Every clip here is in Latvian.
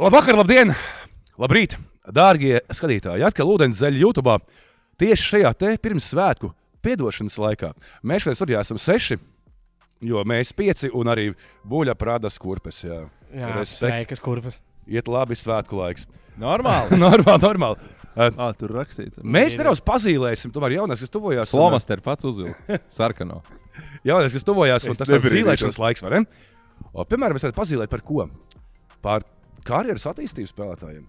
Labvakar, labdien! Labrīt! Dārgie skatītāji, atkal ūdens zeļa YouTube. Tieši šajā te pirmssvētku piedošanas laikā mēs šodien studijā esam seši, jo mēs pieci un arī buļļa prādas kurpes. Jā, Jā, sveikas, kurpes. Iet labi svētku laiks. Normāli. normāli, normāli. Uh, Ah, tur rakstīts. Mēs nedaudz pazīmēsim, tomēr jaunais, kas tuvojās. Lomas te ir pats uzvilcis. Sarkano. Jaunais, kas tuvojās, un tas ir zīmēšanas laiks? O, piemēram, mēs varētu pazīmēt par ko? Par karjeras attīstības spēlētājiem.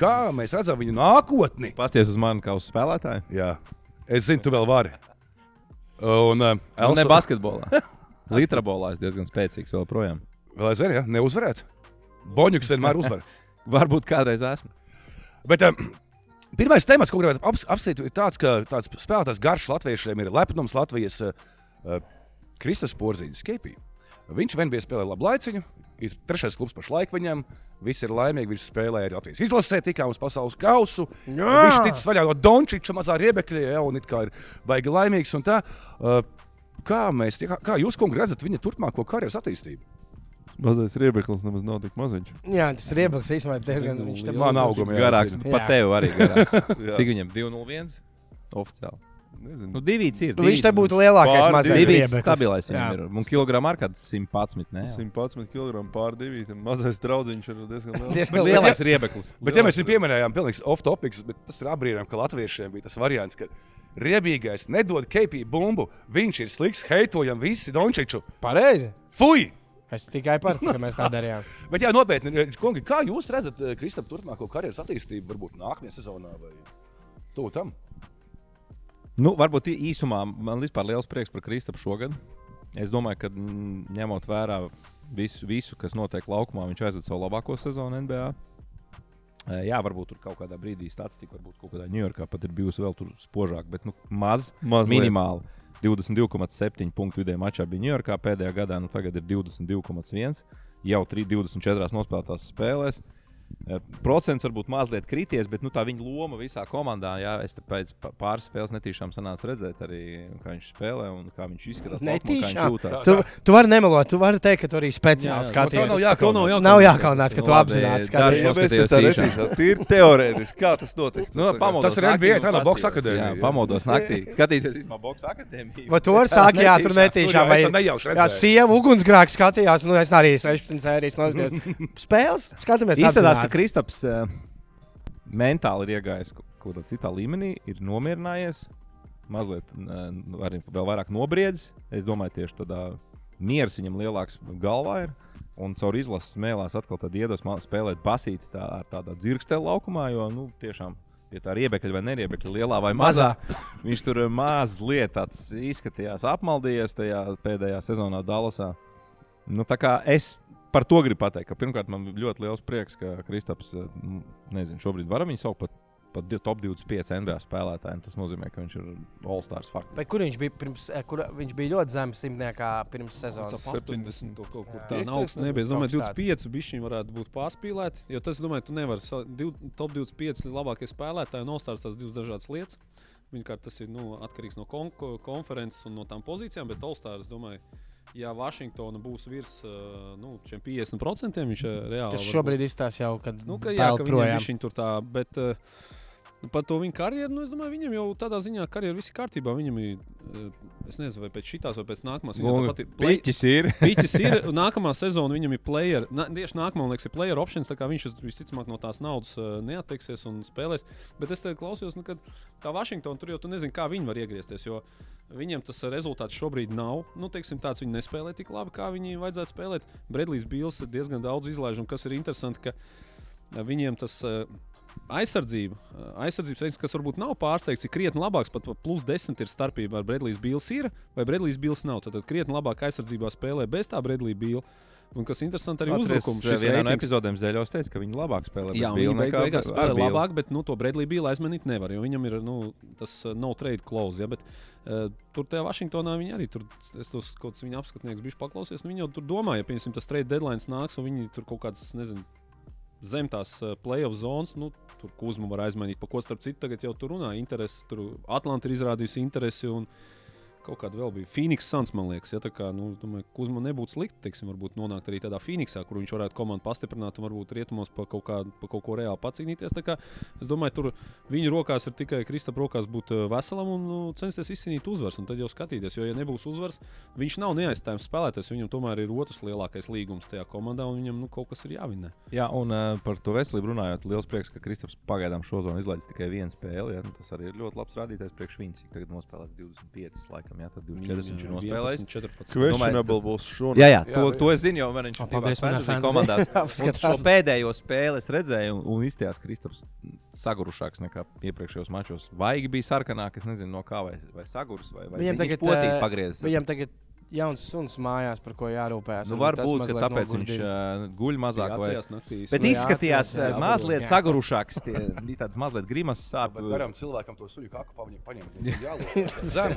Kā mēs redzam viņu nākotni? Pasties uz mani kā uz spēlētāju. Jā, es zinu, tu vēl vari. Un uh, Nu, ne Elsa basketbolā. Litrabolā es diezgan spēcīgs vēl projām. vēl aizvien, ja? neuzvarēts. Boņuks vienmēr uzvar. Varbūt kādreiz esmu. Bet uh, pirmais temats, ko gribētu aps, apskatīt, ir tāds, ka tāds spēlētājs garš latviešiem ir lepnums Latvijas uh, uh, Kristus Porziņš, Skepī. Viņš vien bija spēlējis labu laiciņu, ir trešais klubs pašlaik viņam. Visi ir laimīgi, viņš spēlēja arī Latvijas izlasē, tikā uz pasaules kausu. Viņš ticis vaļā no Dončiča mazā riebekļa, ja, un it kā ir baigi laimīgs. un Tā, uh, kā, mēs, kā, kā jūs, kungi, redzat viņa turpmāko karjeras attīstību? Mazais riebeklis nemaz nav tik maziņš. Jā, tas riebaks īstenībā diezgan. Diezgan Viņš te liels. Man būs- auguma, jā, Garāks. zinu. Pat tev arī garāks. Cik viņam 201? Oficiāli. Nezinu. Nu, divi ir. Nu, Viņš te būtu lielākais mazais riebeklis. stabilais viņam ir. Un kilogramu ar kādu 111. Ne? 111 kg pār divīm. Mazais draudziņš ir diezgan liels. Diezgan lielais riebeklis. Bet, ja mēs viņu pieminējām, pilnīgi off-topics, bet tas ir apbrīnām, ka latviešiem bija tas variants, ka riebīgais nedod keipī bumbu, viņš ir slikts, heitojam visi Dončiču. Pareizi. Fui! Es tikai par to, ka mēs tā darījām. Bet, jā, nopietni, kungi, kā jūs redzat eh, Kristap turpmāko karjeras attīstību, varbūt nākamajā sezonā vai tuvu tam? Nu, varbūt īsumā man vispār liels prieks par Kristapu šogad. Es domāju, ka mm, ņemot vērā visu, visu, kas notiek laukumā, viņš aizved savu labāko sezonu NBA. Jā, varbūt tur kaut kādā brīdī statistika, varbūt kaut kādā Ņujorkā pat ir bijusi vēl tur spožāk, bet nu, maz, Mazliet. minimāli. 22,7 punktu vidējā mačā bija Ņujorkā pēdējā gadā, nu tagad ir 22,1. Jau 3, 24 nospēlētās spēlēs. E, Procents varbūt mazliet krities, bet nu, tā viņa loma visā komandā, jā, es pēc pāris spēles netīšām sanācu redzēt, arī, kā viņš spēlē un kā viņš izskatās. kā Netīšām? Tu, tu vari nemelot, tu vari teikt, ka tu arī speciāli Jā, jā, skaties. to nav jākaunās. Nav jākaunās, ka tu apzināti skaties. Jā, tā ir teorētiski. Kā tas notiek? Nu, Tas ir NBA, tā nav boxa paskatījos, akadēmija, jā, jā. Pamodos naktī. Skatīties, īstenībā, boxa akadēmija. Vai tu vari sākt, jā, tur netīšām. Vai, nejauši jā, redzēju. sieva ugunsgrēks skatījās, nu es arī 16 sērijas noskatījos. Spēles, skatāmies. Izskatās, ka. Kristaps uh, mentāli ir iegājis kaut kādā citā līmenī, ir nomierinājies, mazliet uh, arī vēl vairāk nobriedzis. Es domāju, tieši tādā miers viņam lielāks galvā ir. Un caur izlases mēlēs atkal iedos spēlēt basīti tā, ar tādā dzirkstēlu laukumā, jo nu, tiešām pie tā riebekļa vai neriebekļa, lielā vai mazā. Viņš tur mazliet tāds izskatījās, apmaldījies tajā pēdējā sezonā Dallasā. Nu, es par to gribu pateikt, ka pirmkārt man ļoti liels prieks, ka Kristaps, eh, nu, nezinu, šobrīd varam viņu saukt par, par di- top 25 NBA spēlētājiem. Tas nozīmē, ka viņš ir All-Stars faktiski. Bet kur viņš bija pirms, eh, kur viņš bija ļoti zems simtniekā pirms sezonas? 70. to kaut kur Jā. tādu augstu nebija. Es domāju, Kaut kas 25 bišķiņi varētu būt pārspīlēti. Jo tas, domāju, tu nevari top 25 labākie spēlētāji nostāst tās divas dažādas lietas. Viņkārt tas ir nu, atkarīgs no kon ko- konferences un no tām pozīcijām, bet All-Stars, domāju, ja Vašingtona būs virs uh, nu, šiem 50%, viņš uh, reāli. Var šobrīd izstāsta jau, kad Nu, ka, jā, ka viņam ir tā, bet uh, nu, par to viņa karjeru, nu, es domāju, viņam jau tādā ziņā karjeru viss kārtībā. Viņam ir, uh, es nezinu, vai pēc šitās, vai pēc nākamās. Viņam tāpat ir play- Piķis ir. Piķis ir nākamā sezona, viņam ir player. Na, tieši nākamā, man liekas, ir player options. Tā kā viņš visticamāk no tās naudas uh, neatteiksies un spēlēs. Bet es klausījos, nu, ka tā Vašingtona tur jau tu nezini, kā viņi var iegriezties. Jo viņiem tas rezultāts šobrīd nav. Nu, teiksim, tāds viņi nespēlē tik labi, kā viņi vajadzētu spēlēt. Bredlijs Bils diezgan daudz izlaiž, un kas ir interesanti, ka uh, viņiem tas. Uh, Aizsardzība, uh, aizsardzības reizes, kas varbūt nav pārsteigts, ir krietni labāks. Pat pa plus 10 ir starpība ar Bredlīs Bils. Ir, vai Bredlīs Bils nav? Tad, krietni labāk aizsardzībā spēlē bez tā Bredlīs Bila. Un kas interesanti, arī uzbrukums. Šis Šis vienā no ratings- epizodēm Zēļos teica, ka viņi labāk spēlē. Jā, viņi beig, beigās spēlē labāk, bet nu, to Bredlī bija aizmanīt nevar, jo viņam ir nu, tas uh, no trade clause. Ja, bet, uh, tur tajā Vašingtonā viņi arī tur, es tos kaut kāds viņa apskatnieks biju paklausies, un viņi jau tur domā, ja piemēram tas trade deadline nāks, un viņi tur kaut kādas, nezinu, zem tās uh, playoff zonas, nu, tur Kuzmu var aizmainīt. Pa ko starp citu tagad jau tur runā, interesi, tur Atlanta ir izrādījusi interesi. Un, kaut kāda vēl bija. Phoenix Suns, man liekas, ja tā kā, nu, domāju, Kuzma nebūtu slikti, teiksim, varbūt nonākt arī tādā Phoenixā, kur viņš varētu komandu pastiprināt un varbūt rietumos pa kaut, kā, pa kaut ko reāli pacīnīties. Tā kā, es domāju, tur viņa rokās ir tikai Kristap rokās būt eh, veselam un nu, censties izcīnīt uzvaras, un tad jau skatīties, jo, ja nebūs uzvaras, viņš nav neaizstājams spēlētājs, viņam tomēr ir otrs lielākais līgums tajā komandā, un viņam nu, kaut kas ir jāvinē. Jā, un uh, par to veselību runājot, liels prieks, ka Kristaps pagaidām šo zonu izlaiž tikai vienu spēli. Ja? Nu, tas arī ir ļoti labs rādītājs priekš viņas. Cik Tagad nospēlēts 25, laikam, jā, tad 24 viņš ir nospēlējis. 14. Questionable būs šonakt. Jā, jā, Jā, to, bet- to es zinu, jo man viņš paldies, fantasy komandās. Šo pēdējo spēli es redzēju, un, un izstājās Kristaps sagurušāks nekā iepriekšējos mačos. Vaigi bija sarkanāk, es nezinu, no kā vai, vai sagurs, vai, vai Viņam viņš tagad, potīgi eh, pagriezis. Viņam tagad jauns suns mājās, par ko jārūpējas. Nu, Varbūt tāpēc viņš nogurdina. uh, guļ mazāk. Vai... Naktīs. Bet Nu, jā, izskatījās jā, jā, mazliet jā. sagurušāks. Tie, bija tāds mazliet grimas Bet sāpes. varam cilvēkam to suļu kaku paņemt. Jā, zem.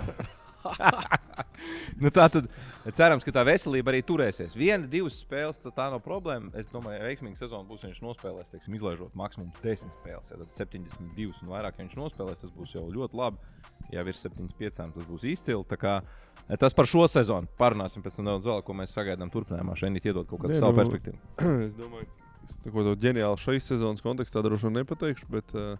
Nu, tā tad cerams, ka tā veselība arī turēsies. Viena, divas spēles, tad tā nav problēma. Es domāju, ka veiksmīga sezona būs, ja viņš nospēlēs, teiksim, izlaižot maksimum 10 spēles. Ja tad 72 un vairāk, ja viņš nospēlēs, tas būs jau ļoti labi. Ja virs 75, tas būs izcili. Kā, eh, Tas par šo sezonu. Parunāsim pēc tam nedaudz vēl, ko mēs sagaidām turpinājumā. Šeit iedod kaut kādu Nē, savu nu, perspektīvu. es domāju, ka neko tādu ģeniālu šīs sezonas kontekstā droši vien nepateikšu. Bet, uh,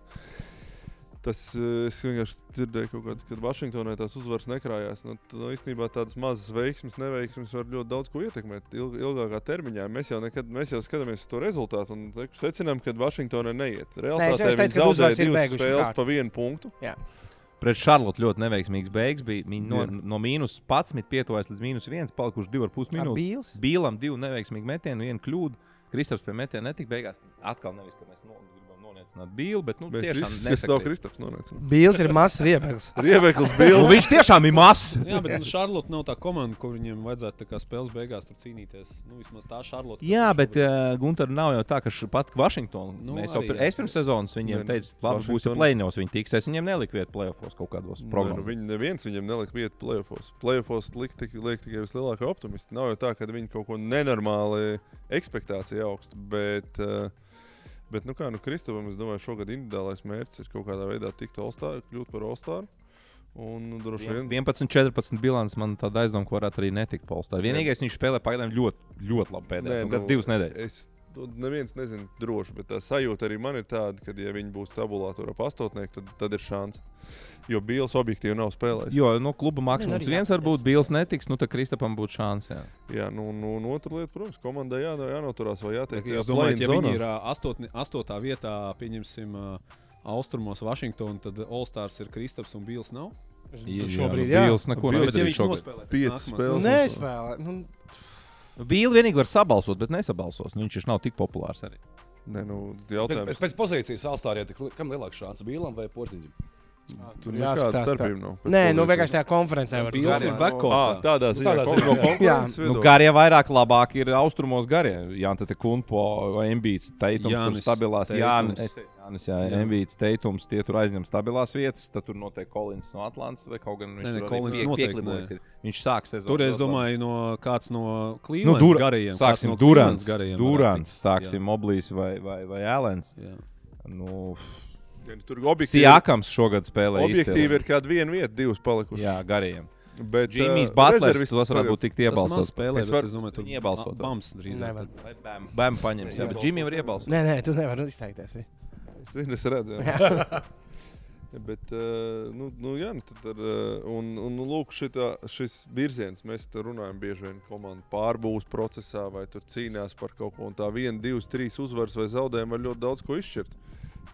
tas uh, es vienkārši dzirdēju, kaut kāds, kad Vašingtonē tās uzvaras nekrājās. Nu, tad, nu, īstenībā tādas mazas veiksmes, neveiksmes var ļoti daudz ko ietekmēt ilg, ilgākā termiņā. Mēs jau, nekad, mēs jau skatāmies uz to rezultātu un te- secinām, ka Vašingtonē neiet. Realtātē jau viņi zaudēja divas spēles kārtu. pa vienu punktu. Pret Šarlotu ļoti neveiksmīgs beigas. Bija Viņi no, Jā. no mīnus 11 pietuvojas līdz mīnus 1, palikuši 2,5 Ar minūtes. Bīlam divi neveiksmīgi metieni, viena kļūda. Kristaps pie metiena netika beigās. Atkal nevis, ka mēs no, gribam nonākt Bīlu, bet nu, Mēs tiešām visi, nav. Kristaps, nonācām. Bīls ir mazs riebeklis. Riebeklis Nu, bija. viņš tiešām ir mazs. Jā, bet nu, Šarlote nav tā komanda, kur viņiem vajadzētu spēles beigās tur cīnīties. Nu, vismaz tā Šarlote. Jā, bet uh, Gunter nav jau tā, ka pat Vašingtonā. Nu, Nu, mēs jau arī, es pirms sezonas viņiem Nē, nu, teicu, labi, būs plēņos, viņi tiks. Es viņiem neliku vietu plēsofos kaut kādos Nē, nu, viņi neviens viņam nelika vietu plēsofos. Plēsofos liek, tik, liek tikai vislielākie optimisti. Nav jau tā, ka viņi kaut ko nenormāli ekspektācija augsta. Bet, uh, bet nu kā, nu, Kristofam, es domāju, šogad individuālais mērķis ir kaut kādā veidā tikt All-Star, kļūt par All-Star. Un nu, droši vien 11, 14 bilants man tāda aizdoma, ka varētu arī netikt polstā. Vienīgais viņš spēlē pagaidām ļoti, ļoti labi pēdējās. Nu, kāds divas nedēļas. Es neviens nezina droši, bet tā sajūta arī man ir tāda, ka, ja viņi būs tabulātorā pastotnieki, tad, tad ir šāds. Jo Bīls objektīvi nav spēlējis. Jo no kluba Nē, maksimums nu arī viens jā, varbūt Bīls netiks, nu tad Kristapam būtu šāns. Jā. Jā, nu, nu, un otra lieta, protams, komandai jā, jānoturās vai jātiek. Jūs domājat, ja viņi ir astotni, astotā vietā, pieņemsim, austrumos Vašingtonā, tad All-Stars ir Kristaps un Bīls nav? Šobrīd, nu, jā. Bīls neko Bīls Bet, ja viņš nospēlē Piecas nākamās spēles. Nu, Nespēlē. Nu, Bīls vienīgi var sabalsot, bet nesabalsos. Nu, viņš taču nav tik populārs arī. Nē, nu, Pēc, jautājums. pēc pozīcijas Alstāriem, kam lielāks šāds Bīlam vai Porziņam? Tur jāskatās nekāda tā. starpība nav. pēc Nē, nu vienkārši tajā konferencē var Bīls ir backcourt. Ā, tādā Nu, ziņā, tādā ziņā, no jā. Nu, garie vairāk labāk ir austrumos garie. Jā, tad ir Kunpo vai Embīts, Teitums, tur Jānis stabilās. Jā, Teitums. es teicu, Jānis, jā, Jā. Embīts, Teitums, tie tur aizņem stabilās vietas. Tad tur noteikti Kolins no Atlantas vai kaut gan Nē, nē, viņš tur arī Collins piek- noteikti nē. ir. Viņš sāk sezonu. Tur es domāju, no kāds no Nu, Cleveland Dur garajiem. sāksim, no Durants, Durants, sāksim Moblīs vai, vai, vai Alens. Jā, jā. Ja, nu, Tur objektīvi, Sijakams šogad spēlē. objektīvi ir kāda viena vieta, divas palikušas. Jā, gariem. bet Džimijs Butlers, tos varētu būt tik iebalsots. spēlē, Es varu- es domāju, tur iebalsot. Bams drīzāk. Bam, bam paņems, jā, bet Džimijam var iebalsot. Nē, nē, tu nevari izteikties. vi. Es zinu, es redzu. Bet, uh, nu, nu, jā, nu, tad, ar, uh, un, un, nu, lūk, šitā, šis virziens, mēs runājam, bieži vien komandu pārbūves procesā, vai tur cīnās par kaut ko. Un tā viena, divas, trīs uzvaras vai zaudējumi var ļoti daudz ko izšķirt.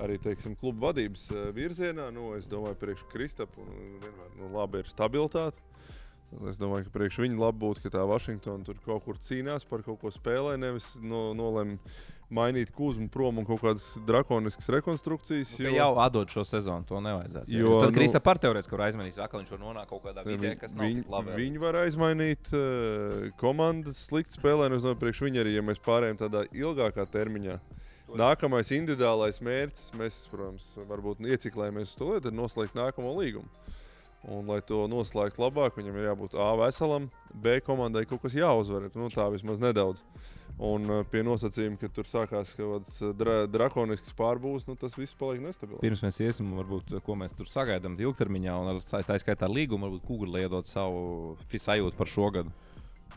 Arī teiksim, kluba vadības uh, virzienā, nu, es domāju, priekš Kristapa un vienmēr nu, labi ir stabilitāte. Es domāju, ka priekš viņa labi būtu, ka tā Vašingtona tur kaut kur cīnās par kaut ko spēlē, nevis no, nolem mainīt kūzumu prom un kaut kādas drakoniskas rekonstrukcijas. Jo... Jau atdod šo sezonu, to nevajadzētu. Jo, Jo, tad nu- Krista par teorētiski var aizmanīt, atkal viņš var nonākt kaut kādā vidē, kas nav tik labi. viņi var aizmainīt uh, komandas sliktu spēlēnu. Es domāju, priekš viņi arī, ja mēs pārējām tādā ilgākā termiņā. Nākamais individuālais mērķis, mēs, protams, varbūt ieciklējamies uz to lietu, ir noslēgt nākamo līgumu. Un, lai to noslēgtu labāk, viņam ir jābūt A veselam, B komandai kaut kas jāuzvar. Nu, tā vismaz nedaudz. Un uh, pie nosacījuma, ka tur sākās kaut kāds uh, dra drakonisks pārbūves, nu, tas viss paliek nestabils. Pirms mēs iesim, varbūt, ko mēs tur sagaidām ilgtermiņā, un ar tā skaitā līgumu, varbūt Kūgurli iedot savu sajūtu par šo gadu.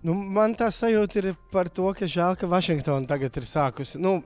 Nu, man tā sajūta ir par to, ka žēl, ka Vašingtona tagad ir sākusi. Nu,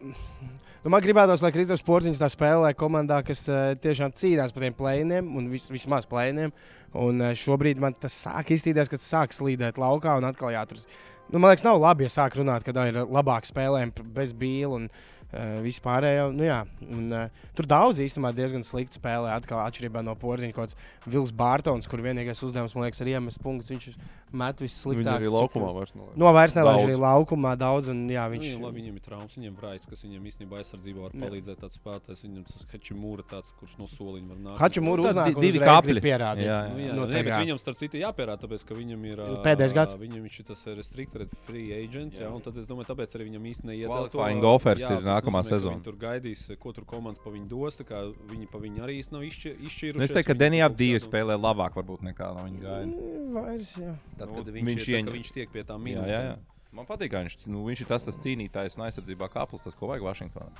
nu, man gribētos, lai Kristofers Porziņš tā spēlē komandā, kas uh, tiešām cīnās par tiem plēniem un vis, vismaz plēniem. Un uh, šobrīd man tas sāk iztīties, ka tas sāk slīdēt laukā un atkal jātur. Nu, man liekas, nav labi, ja sāk runāt, ka ir labāk spēlējumi pr- bez bīla un uh, vispārējo. Nu, jā, un, uh, tur daudz īstenībā diezgan slikti spēlē. Atkal atšķirībā no Porziņa kaut kāds Vils Bārtons, kur vienīgais uzdevums, man liekas, ir iemest punktus. Viņš met vissliktāk. arī cik- laukumā vairs nav. No vairs nelaiž arī laukumā daudz. Un, jā, Viņš... viņš Viņam, labi, viņam ir traumas, viņam ir raids, kas viņam īstenībā aizsardzībā var Jā. palīdzēt. Tāds spēlētājs, viņam tas Hačimūra, tāds, kurš no soliņa var nākt. Hačimūra uznāk divi grib pierādīt. Jā, Nu, jā, Nu, nu, tā ne, bet kā- viņam, starp citu, jāpierāda, tāpēc, ka viņam ir Pēdējais gads. Viņam viņš ir tas ir restricted free agent, jā, Jā. un tad es domāju, tāpēc arī viņam īstenībā neiedod. Qualifying offers ir nākamā sezona. Viņi tur gaidīs, ko tur komandas pa viņu dos. tā Viņi pa viņu arī nav izšķi- izšķīruši. Nu, es teiktu, ka Denijā divi spēlē labāk varbūt nekā no viņa gaida. Mm, Vairs. Tad, Nu, kad viņš viņš, viņš, ieņem- ieņem... viņš tiek pie jā, jā. Man patīk, ka viņš, nu, viņš ir tas, tas cīnītājs un aizsardzībā kāplis, tas, ko vajag Vašingtonā.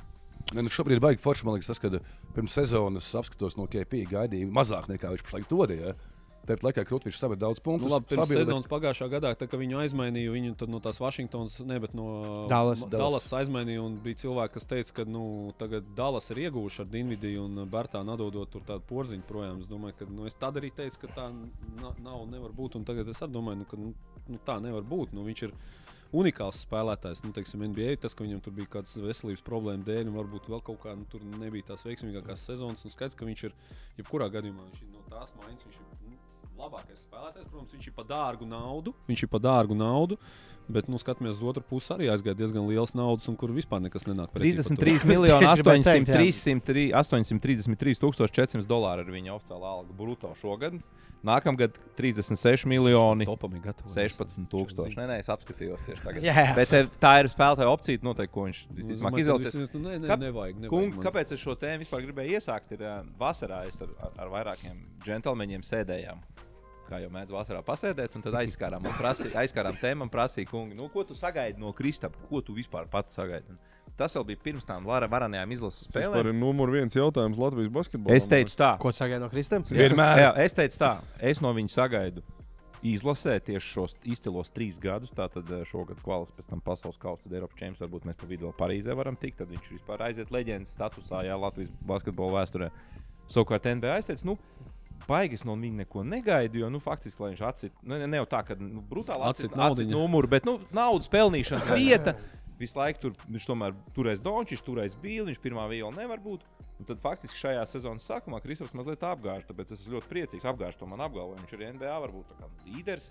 Ne, nu šobrīd ir baigi forši. Man liekas, tas, ka pirms sezonas apskatos no KP gaidīja mazāk nekā viņš pašlaik dod. Ja? Tāpat laikā Krutvičs saved daudz punktu. Nu, labi, pirms sezonas pagājušā gadā, tā, kad viņu aizmainīja, viņu tad no tās Vašingtonas, ne, bet no Dallas. Dallas aizmainīja. un Bija cilvēki, kas teica, ka nu, tagad Dallas ir ieguvuši ar Dienvidiju un Bērtānu atdodot tur tādu porziņu projām. Es domāju, ka nu, es tad arī teicu, ka tā na- nav un nevar būt. Un tagad es arī domāju, nu, ka nu, nu, tā nevar būt. Nu, viņš ir unikāls spēlētājs. Nu, teiksim, NBA, tas, ka viņam tur bija kādas veselības problēmas dēļ, un varbūt vēl kaut kā nu, tur nebija tās veiksmīgākās sezonas. Un skaidrs, ka viņš ir jebkurā gadījumā viņš ir no tās maiņas. Viņš ir nu, labākais spēlētājs. Protams, viņš ir par dārgu naudu. Viņš ir par dārgu naudu. Bet, nu, skatāmies uz otru pusi, arī aizgāja diezgan liels naudas, un kur vispār nekas nenāk pretī par to. 33 miljoni Tieši gribēju teikt, 833 833 400 dolāri ir viņa oficiālā alga brutto šogad. Nākamgad 36 miljoni Topam ir gatavs. 16 tūkstoši. Nē, nē, es apskatījos tieši tagad. Jā. Bet eh, tā ir spēlētāja opcija, noteikti, ko viņš visticamāk izvēlēsies. Nu, nē, nē, Kāp- nevajag. nevajag Kung, kāpēc es šo tēmu vispār gribēju iesākt? Ir, uh, vasarā es ar, ar, ar vairākiem džentlmeņiem sēdējām. Kā jau mēdz vasarā pasēdēt, un tad aizskārām, un prasīja, aizskārām tēmu, un prasīja, kungi, nu, ko tu sagaidi no Kristapa? Ko tu vispār pats sagaidi? Un Tas vēl bija pirms tam Lara varanajām izlases Tas spēlēm. ir numur viens jautājums Latvijas basketbolā. Es teicu tā. Ko sagaidām no Kristiem? Vienmēr. Jā, es teicu tā. Es no viņa sagaidu izlasē tieši šos izcilos trīs gadus. Tātad eh, šogad kvalis, pēc tam pasaules kausa, tad Eiropas čempions. Varbūt mēs pa vidu vēl Parīzē varam tikt. Tad viņš vispār aiziet leģendas statusā, jā, Latvijas basketbola vēsturē. Savukārt NBA teicu, nu, Baigas no viņa neko negaidu, jo, nu, faktiski, viņš atcīt, nu, ne, ne jau tā, ka nu, brutāli Atcīt atcīt naudiņu. numuru, bet, nu, naudas pelnīšanas vieta. Visu laiku tur viņš tomēr turēs Dončis, turēs Bīli, viņš pirmā viola nevar būt. Un tad faktiski šajā sezonas sākumā Kristofers mazliet apgāž, tāpēc es esmu ļoti priecīgs. Apgāž to man apgalvoju. Viņš ir NBA varbūt līderis.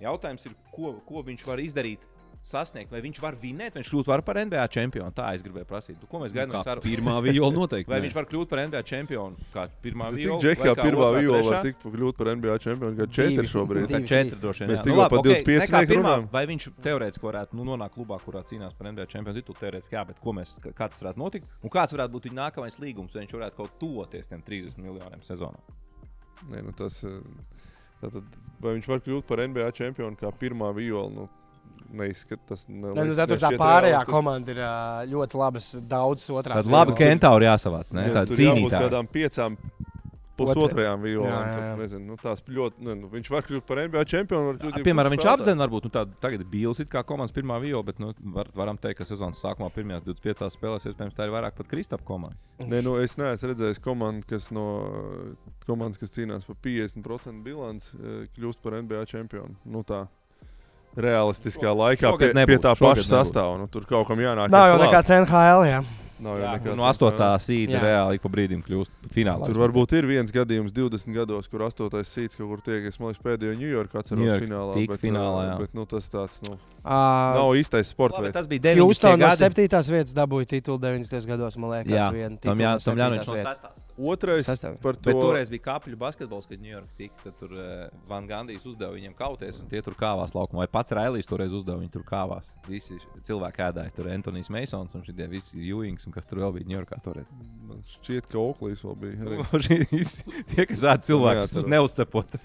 Jautājums ir, ko, ko viņš var izdarīt, sasniegt, vai viņš var vinēt, vai viņš kļūt var par NBA čempionu. Tā es gribēju prasīt. Nu, Ko mēs gaidām? Kā Mēs ar- pirmā viola noteikti. Vai nē. viņš var kļūt par NBA čempionu? Kā pirmā Cik viola? džekā vai kā pirmā viola var tikt kļūt par NBA čempionu? Kā četri šobrīd. Divi. Tā četri droši vien. Mēs tikko labi, par okei, 25 ne kā pirmā. Vai viņš teorētiski varētu nu, nonākt klubā, kurā cīnās par NBA čempionu titulu? Teorētiski, jā, bet ko mēs, kā tas varētu notikt? Un kāds varētu būt viņa nākamais līgums, vai viņš varētu kaut tuvoties tiem 30 miljoniem sezonā? Nē, nu tas, eh, tātad, vai viņš var kļūt par NBA čempionu kā pirmā viola? Nu, neizskatās. Ne, nu, tad tur tā pārējā komanda ir ļoti labas, daudzas otrās. Tad labi, ka Entauri jāsavāc. Ne? Tā tur jābūt cīnītāja. kādām piecām. Pusotrajām violām. Jā, jā, jā. Tur, nezinu, nu, tās ļoti, ne, nu, viņš var kļūt par NBA čempionu. var kļūt Piemēram, jebkurš viņš apzina, varbūt nu, tā, tagad ir Bīls kā komandas pirmā viola, bet nu, var, varam teikt, ka sezonas sākumā pirmajās 25 spēlēs iespējams tā ir vairāk pat Kristapa komanda. Nē, nu, es neesmu redzējis komandu, kas no komandas, kas cīnās par 50% bilanci, kļūst par NBA čempionu. Nu, tā. Realistiskā laikā šogad pie, pie nebūs, tā šogad paša sastāvā. Nu, tur kaut kam jānāk. Nav jau nekāds NHL. Jā. Nav jau nekāds No 8. sīda Jā. reāli ik pa brīdim kļūst finālā. Tur varbūt ir viens gadījums 20 gados, kur 8. sīts kaut kur tiek, es domāju, pēdējo Ņujorku atceros New York finālā. tika bet, finālā, eh, jā. bet nu, tas tāds nu, Uh, nav īstais sports veids. tas bija 9. Houston no gadi. 7. vietas dabūja titulu 90. gados, man liekas. Jā, vienu tam jā- no tam jānoķer. septītās vietas. Otrais Sastāv. par to. Bet toreiz bija kapļu basketbols, kad Ņujorkā tika. Tad tur uh, Van Gandijs uzdeva viņiem kauties, un tie tur kāvās laukumā. Vai pats Railijs toreiz uzdeva viņi tur kāvās. Visi cilvēki ēdāja. Tur Antonius Meisons un šie visi Jūings, un kas tur vēl bija Ņujorkā toreiz. Man šķiet, ka Oaklīs vēl bija. Arī. Tie, kas ēd cilvēkus, neuzcepot.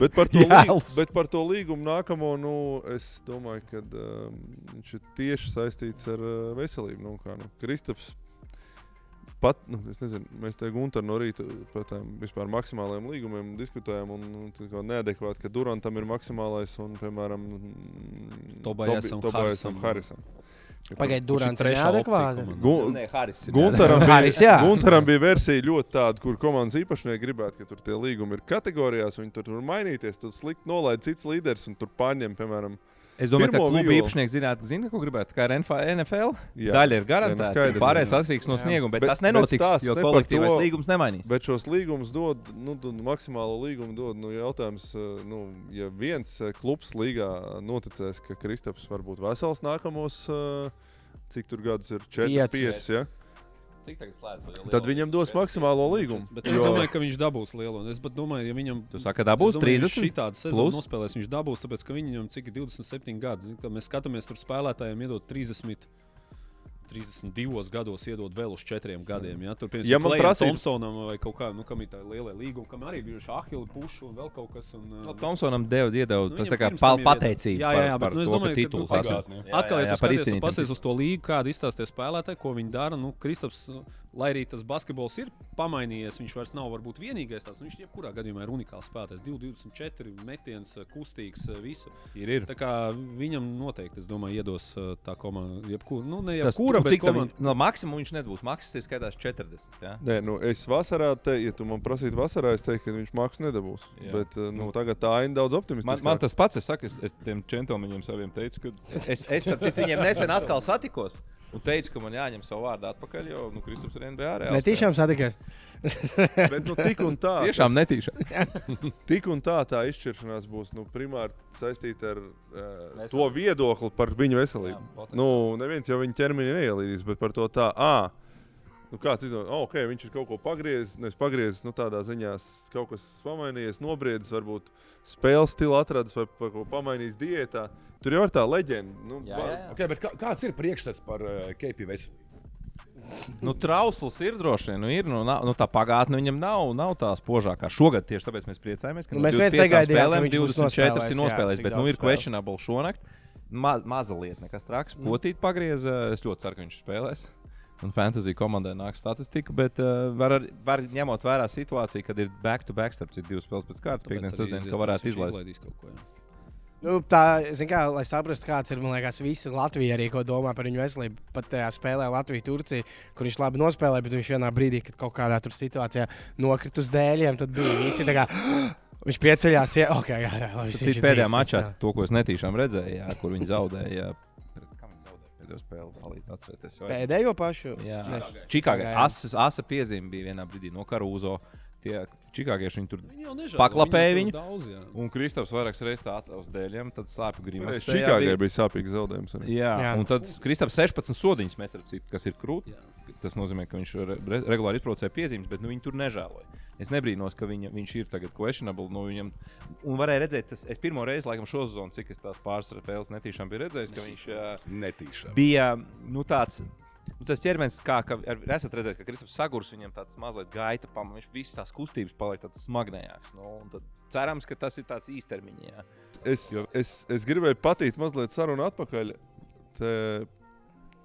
Bet par, to līgu, bet par to līgumu nākamo, nu, es domāju, ka um, viņš ir tieši saistīts ar uh, veselību. Nu, kā, nu, Kristaps pat, nu, es nezinu, mēs te Gunter no rīta par tām vispār maksimālajiem līgumiem diskutējām. Un, un tā kā neadekvāti, ka Durantam ir maksimālais un, piemēram, Tobajasam Tobi- Tobajasam Harrisam. Harisam. Pagaidiet, Durants ir neadekvāti. opcija Gu Nē, Haris. ir Gunteram Haris, jā. bija, Gunteram bija versija ļoti tāda, kur komandas īpašnieki gribētu, ka tur tie līgumi ir kategorijās, un viņi tur var mainīties. Tur slikti nolaid cits līderis un tur paņem, piemēram, Es domāju, ka Pirmo klubu violu. īpašnieks zinātu, zina, ko gribētu. Kā ar NF- NFL? Jā. Daļa ir nu garantēta. skaidrs, Pārējais atkarīgs no snieguma, bet, Bet- tas nenotiks, bet jo kolektīvais to. līgums nemainīs. Bet šos līgumus dod, nu, maksimālo līgumu dod. Nu, jautājums, eh, nu, ja viens eh, klubs līgā noticēs, ka Kristaps var būt vesels nākamos, eh, cik tur gadus ir 4, Piecus. 5, ja? Cik tagad slēdz? tad viņam dos maksimālo līgumu. Bet es domāju, ka viņš dabūs lielu. Es pat domāju, ja viņam. Tu saki, ka dabūs Es domāju, 30 Šī tāda sezona plus? nospēlēs. Viņš dabūs, tāpēc ka viņam cik ir 27 gadi. Mēs skatāmies, tur spēlētājiem iedod 30. 32 gados iedod vēl uz 4 gadiem. Ja, tur, piemēram, Ja man prasītu- Thompsonam vai kaut kā, nu, kam ir tā liela līguma, kam arī bija šī ahila puša un vēl kaut kas. Un, No, uh, Thompsonam deva, iedeva Nu, tas kā pal pateicība Jā, jā, jā, par, bet nu, par es to, domāju, ka ka tituls nu, pagātnē. Jā, Atkal, ja tu skaties, tu pasies uz to līgu, kāda izstāsta tie spēlētāji, ko viņi dara. Nu, Kristaps, lai arī tas basketbols ir pamainījies, viņš vairs nav varbūt vienīgais tāds. Nu, viņš jebkurā gadījumā ir unikāls spēlētājs. 2,24 metiens, kustīgs, visu. Ir, ir. Tā kā viņam noteikti, es domāju, iedos uh, tā komanda. Jebkura, nu, ne Tas, jebkura, un bet cik tam komanda. viņ- no maksimuma viņš nebūs. Maksas ir skaitās 40. Jā? Nē, nu, es vasarā, te, ja tu man prasītu vasarā, es teiktu, ka viņš maksu nedabūs. Jā. Bet eh, nu, tagad tā aina daudz Man, optimistiskāka. man tas pats, es saku, es, es tiem čentomeņiem saviem teicu, ka es, es ar citu viņiem nesen atkal satikos. Un teicu, ka man jāņem savu vārdu atpakaļ, jo nu, Kristaps ir NBA reāls. Netīšām satikies. Bet nu, tik un tā. Tiešām netīšām. Tik un tā tā izšķiršanās būs nu, primāri saistīta ar uh, to viedokli par viņu veselību. Jā, nu, neviens jau viņa ķermeni neielīdīs, bet par to tā, ah, nu, kāds izdomā, oh, ok, viņš ir kaut ko pagriezis, nevis pagriezis, nu, tādā ziņā kaut kas pamainījies, nobriedis, varbūt spēles stilu atradis vai pa- ko pamainījis diētā. Tur jau ir tā leģenda. Nu, Jā, jā, jā. Okay, bet kā, kāds ir priekšstats par uh, KP veselību? Nu, trausls ir droši vien. Nu, ir, nu, nav, nu, tā pagātne viņam nav, nav tā spožākā. Šogad tieši tāpēc mēs priecājamies, ka Nu, no mēs viens 25 negaidījām, ka spēlēm viņš būs 24 ir nospēlējis, Bet nu, ir questionable šonakt. Ma, maza lieta, nekas traks. Potīt pagriezā. Es ļoti ceru, ka viņš spēlēs. Un fantasy komandai nāk statistika, bet uh, var, ar- var ņemot vērā situāciju, kad ir back-to-back starp citu divas spēles pēc kārtas, piekdienas, sestdienas, ka varētu izlaist. izlaidīs kaut ko. Jā. Nu, tā, kā, lai saprastu, kāds ir, liekas, visi Latvija arī, domā par viņu veselību. Pat tajā spēlē Latvija-Turcija, kur viņš labi nospēlēja, bet viņš vienā brīdī, kad kaut kādā situācijā nokrita uz dēļiem, tad bija visi tā kā. Viņš pieceļās, ja ok, jā, jā, labi, viņš Cits ir pēdējā mačā, jā. to, ko es netīšām redzēju, jā, kur viņi zaudēja. Pēdējo pašu. Jā, jā. Asa, asa piezīme bija vienā brīdī no Karūzo. Tie čikāgieši viņi tur. Viņi jau nežēlo, Paklapēja viņu. Daudz, jā. Un Kristaps vairākas reizes tā atļaus dēļiem, tad sāpju grimas. Čikāgai bija sāpīgs zaudējums. Arī. Jā, jā, un tad Kristaps 16 sodiņas mēs redzam, kas ir krūti. Jā. Tas nozīmē, ka viņš re re- regulāri izprovocēja piezīmes, bet nu, viņi tur nežēloja. Es nebrīnos, ka viņa, viņš ir tagad questionable. Nu, viņam, un varēja redzēt, tas es pirmo reizi, laikam, šo sezonu, cik es tās pāris spēles netīšām biju redzējis, ka viņš Netīšām. bija nu, tāds. Nu, tas ķermenis, kā ar- esat redzējis, ka Kristaps Sagurs viņam tāds mazliet gaita pamats, viņš visas tās kustības paliek tāds smagnējāks. Nu, cerams, ka tas ir tāds īstermiņā. Es, Jo- es, es gribēju patīt mazliet sarunu atpakaļ. Te,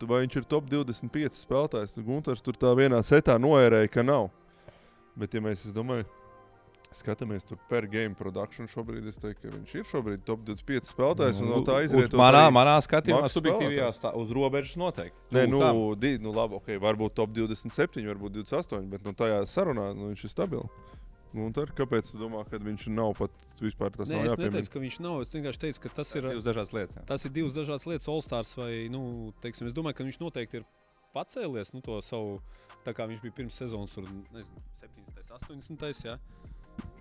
vai viņš ir top 25 spēlētājs? Gunārs tur tā vienā setā noērēja, ka nav. Bet, ja mēs, es domāju, skatāmies tur per game production, šobrīd es teiktu, ka viņš ir šobrīd top 25 spēlētājs. un no tā Uz izriet. manā, manā skatījumā, subjektīvajā stā, uz robežas noteikti. Nē, nu, di, nu labi, ok, varbūt top 27, varbūt 28, bet nu, tajā sarunā nu, viņš ir stabils. Nu, un tad, kāpēc tu domā, ka viņš nav pat vispār tas Nē, nav es neteicu, ka viņš nav. Es vienkārši teicu, ka tas ir. divas dažādas lietas. jā. Tas ir divas dažādas lietas, All-Stars vai, nu, teiksim, es domāju, ka viņš noteikti ir pacēlies nu, to savu, tā kā viņš bija pirms sezonas, tur, nezinu, 70, 80. Jā.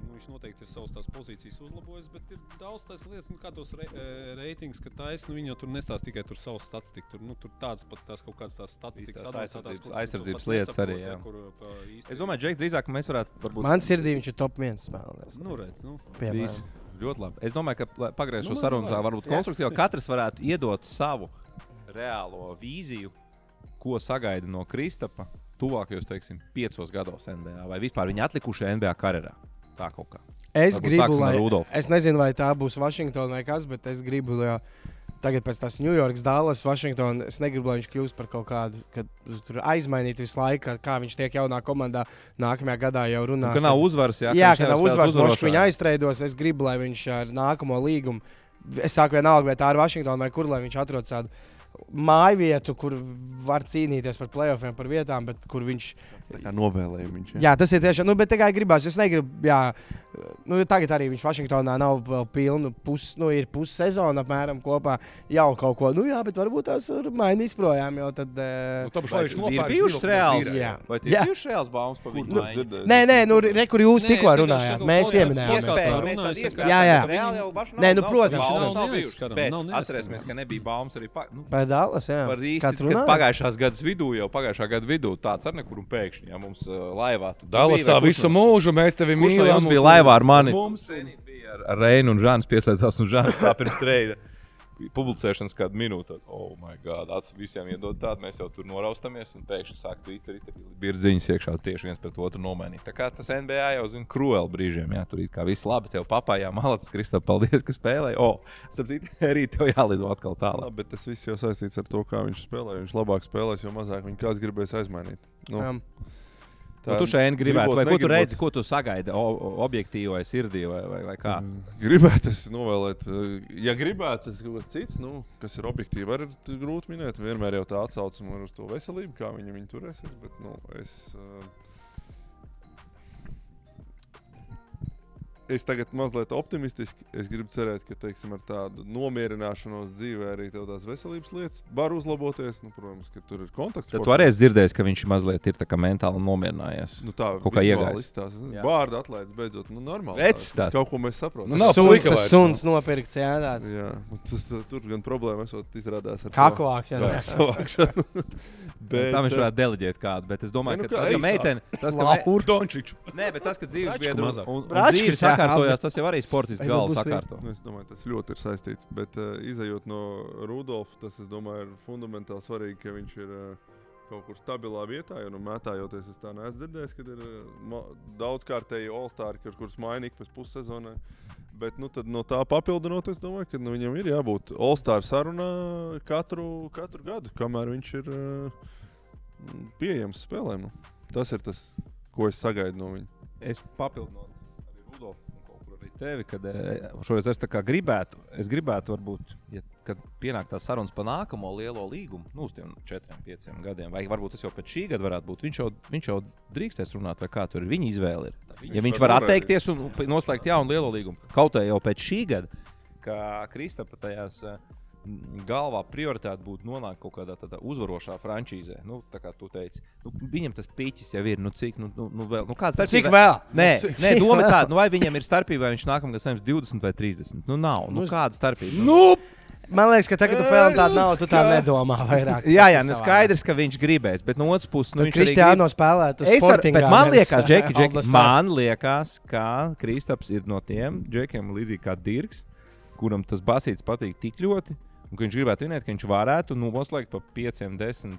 Nu, viņš noteikti ir savas tās pozīcijas uzlabojis, bet ir daudz tās lietas, nu, kā tos re, e, reitings, ka taisa, nu, viņi jau tur nestāsta tikai tur savu statistiku. Tur, nu, tur tādas pat tās kaut kādas tās statistikas, Tās advancētās, aizsardzības- tu aizsardzības lietas arī, nesaproti, jā. ja, kur, pa īsti- Es domāju, Džek, drīzāk mēs varētu. Varbūt, Man sirdī viņš ir top viens spēlētājs. nu, redz, nu. Piemēram. Ļoti labi. Es domāju, ka pagriezt šo Nu, sarunu, labi. tā varbūt konstruktīvi. Katrs varētu iedot savu reālo vīziju, ko sagaida no Kristapa tuvākajos, teiksim, piecos gados NBA vai vispār viņa atlikušajā NBA karjerā. Tā kaut kā. Es Varbūt gribu, lai. Rudolfu. Es nezinu, vai tā būs Vašingtona vai kas, bet es gribu, lai tagad pēc tās Ņujorkas, Dallas, Vašingtona. Es negribu, lai viņš kļūst par kaut kādu, kad tur aizmainīt visu laiku, kā- viņš tiek jaunā komandā. Nākamajā gadā jau runā. Ka nav uzvaras, jā, Jā, ka nevar nav uzvaras, viņš viņa aizstreidos. Es gribu, lai viņš ar nākamo līgumu, es saku, vienalga, vai tā ir Vašingtona vai kur, lai viņš atrodas tādu māju vietu, kur var cīnīties par playoffiem, par vietām, bet kur viņš. Tā kā novēlējumi viņš. Jā, tas ir tiešām, nu, bet tikai gribās. Es negribu, jā, nu, tagad arī viņš Vašingtonā nav vēl pilnu pusi, nu, ir pussezona apmēram kopā. Jau kaut ko, nu, jā, bet varbūt tās var mainīs projām, jo tad. Nu, Uh, tāpēc, Vai lai viņš ir nopērk bijušas reāls? Jā. Vai tie Jā. ir bijušas reāls baumas par viņu? Dzirdēs? Nē, nē, nu, re, kur jūs tikko runājāt. Mēs runājam, iespēju. Jā, jā. Nē, nu, protams, nav bijušas. atcerēsimies, ka nebija baumas arī Par Dallas, jā. par runā? Pagājušās gadas vidū jau pagājušā gada vidū tāds ar nekur un pēkšņi ja, mums uh, laivā. tu Dallasā biji, vai kurš visu mūžu mēs tevi mīlam. jums un bija laivā ar mani? Mums. Senīt bija ar, ar Reinu un Žānu pieslēdzās, un Žāns tā pirms treida publicēšanas kādu minūti. Oh, my God, acis visiem iedod tādu, mēs jau tur noraustamies, un pēkšņi sāk Twitter, bija ziņas iekšā tieši viens pret otru nomainīt. Tā kā tas NBA jau zina krueli brīžiem, jā, tur ir kā viss labi, tev papājā malats, Kristā, paldies, ka spēlēji. O, starp citu, arī tev jālido atkal tālāk. Labi, bet tas viss jau saistīts ar to, kā viņš spēlē. Viņš labāk spēlēs, jo mazāk viņa kāds gribēs aizmainīt. Nu, Um, Nu, tu šeit gribētu, vai ko tu negribot. redzi, ko tu sagaidi objektīvi vai sirdī, vai, vai, vai kā? Gribētu es novēlēt, eh, ja gribētu, tas kaut kas cits, nu, kas ir objektīvi, var grūti minēt. Vienmēr jau tā atsaucam uz to veselību, kā viņi viņu turēsies. Bet, nu, es, uh, es tagad mazliet optimistiski. Es gribu cerēt, ka teiksim, ar tādu nomierināšanos dzīvē arī tev tās veselības lietas var uzlaboties. Nu, protams, ka tur ir kontakts. Tad tu arī esi dzirdējis, ka viņš mazliet ir tā kā mentāli nomierinājies. Nu, tā kā iegājis. Bārda atlaides beidzot. Nu, normāli. Vecs tā. Kaut ko mēs saprotam. Nu, nav suns, tas suns nopirkts, jā, tāds. Jā, tas, tā, tur gan problēma esot izrādās ar. Kaku savākšanu. Bet, Tam viņš eh, varētu deleģēt kādu, bet es domāju, Ne, nu ka kā tas, ka meitene, tas, ka me... Laura. Dončiču. Nē, bet tas, ka dzīves biedru un, un Bračku, dzīve jā, sakārtojās, tas jau arī būs lieta. sakārto. Nu, es domāju, tas ļoti ir saistīts. Bet, uh, izējot no Rudolfa, tas, es domāju, ir fundamentāli svarīgi, ka viņš ir uh, kaut kur stabilā vietā. Jo, nu, mētājoties, es tā neesmu dzirdējis, ka ir uh, daudzkārtēji All-Star, kur, kurus maina ik pēc pussezonā. Bet nu, tad no tā papildinot, es domāju, ka nu, viņam ir jābūt All-Star sarunā katru, katru gadu, kamēr viņš ir uh, pieejams spēlēm. Nu. Tas ir tas, ko es sagaidu no viņa. Es papildinu tevi, kad eh, šoreiz es gribētu, es gribētu varbūt, ja, kad pienāk tā sarunas par nākamo lielo līgumu, nu, uz tiem četriem, pieciem gadiem, vai varbūt tas jau pēc šī gada varētu būt, viņš jau, viņš jau drīkstēs runāt, vai kā tur ir viņa izvēle. Ir. Ja viņš var var atteikties un noslēgt jaunu lielo līgumu, kaut arī jau pēc šī gada, kā Kristapa tajās m, galvā prioritāte būtu nonākt kaut kādā tādā uzvarošā frančīzē. Nu, tā kā tu teici, nu, viņam tas pīķis jau ir, nu, cik, nu, nu, nu, vēl, nu kāds tas Cik vēl? Nē, Cik- nē cik doma vēl? tāda, nu, vai viņam ir starpība, vai viņš nākamgad saņems 20 vai 30. Nu, nav. Nu, Nu, kāda starpība? Nu, Man liekas, ka tagad, kad tu pelni tādu naudu, tu tā nedomā vairāk. jā, jā, nu, skaidrs, ka viņš gribēs, bet no otras puses, nu, viņš arī Kristiāno spēlētu. Es ar, bet man liekas, Džeki, Džeki, man... man liekas, ka Kristaps ir no tiem džekiem, līdzīgi kā Dirks, kuram tas basīts patīk tik ļoti, un ka viņš gribētu vinēt, ka viņš varētu noslēgt pa 5, 10.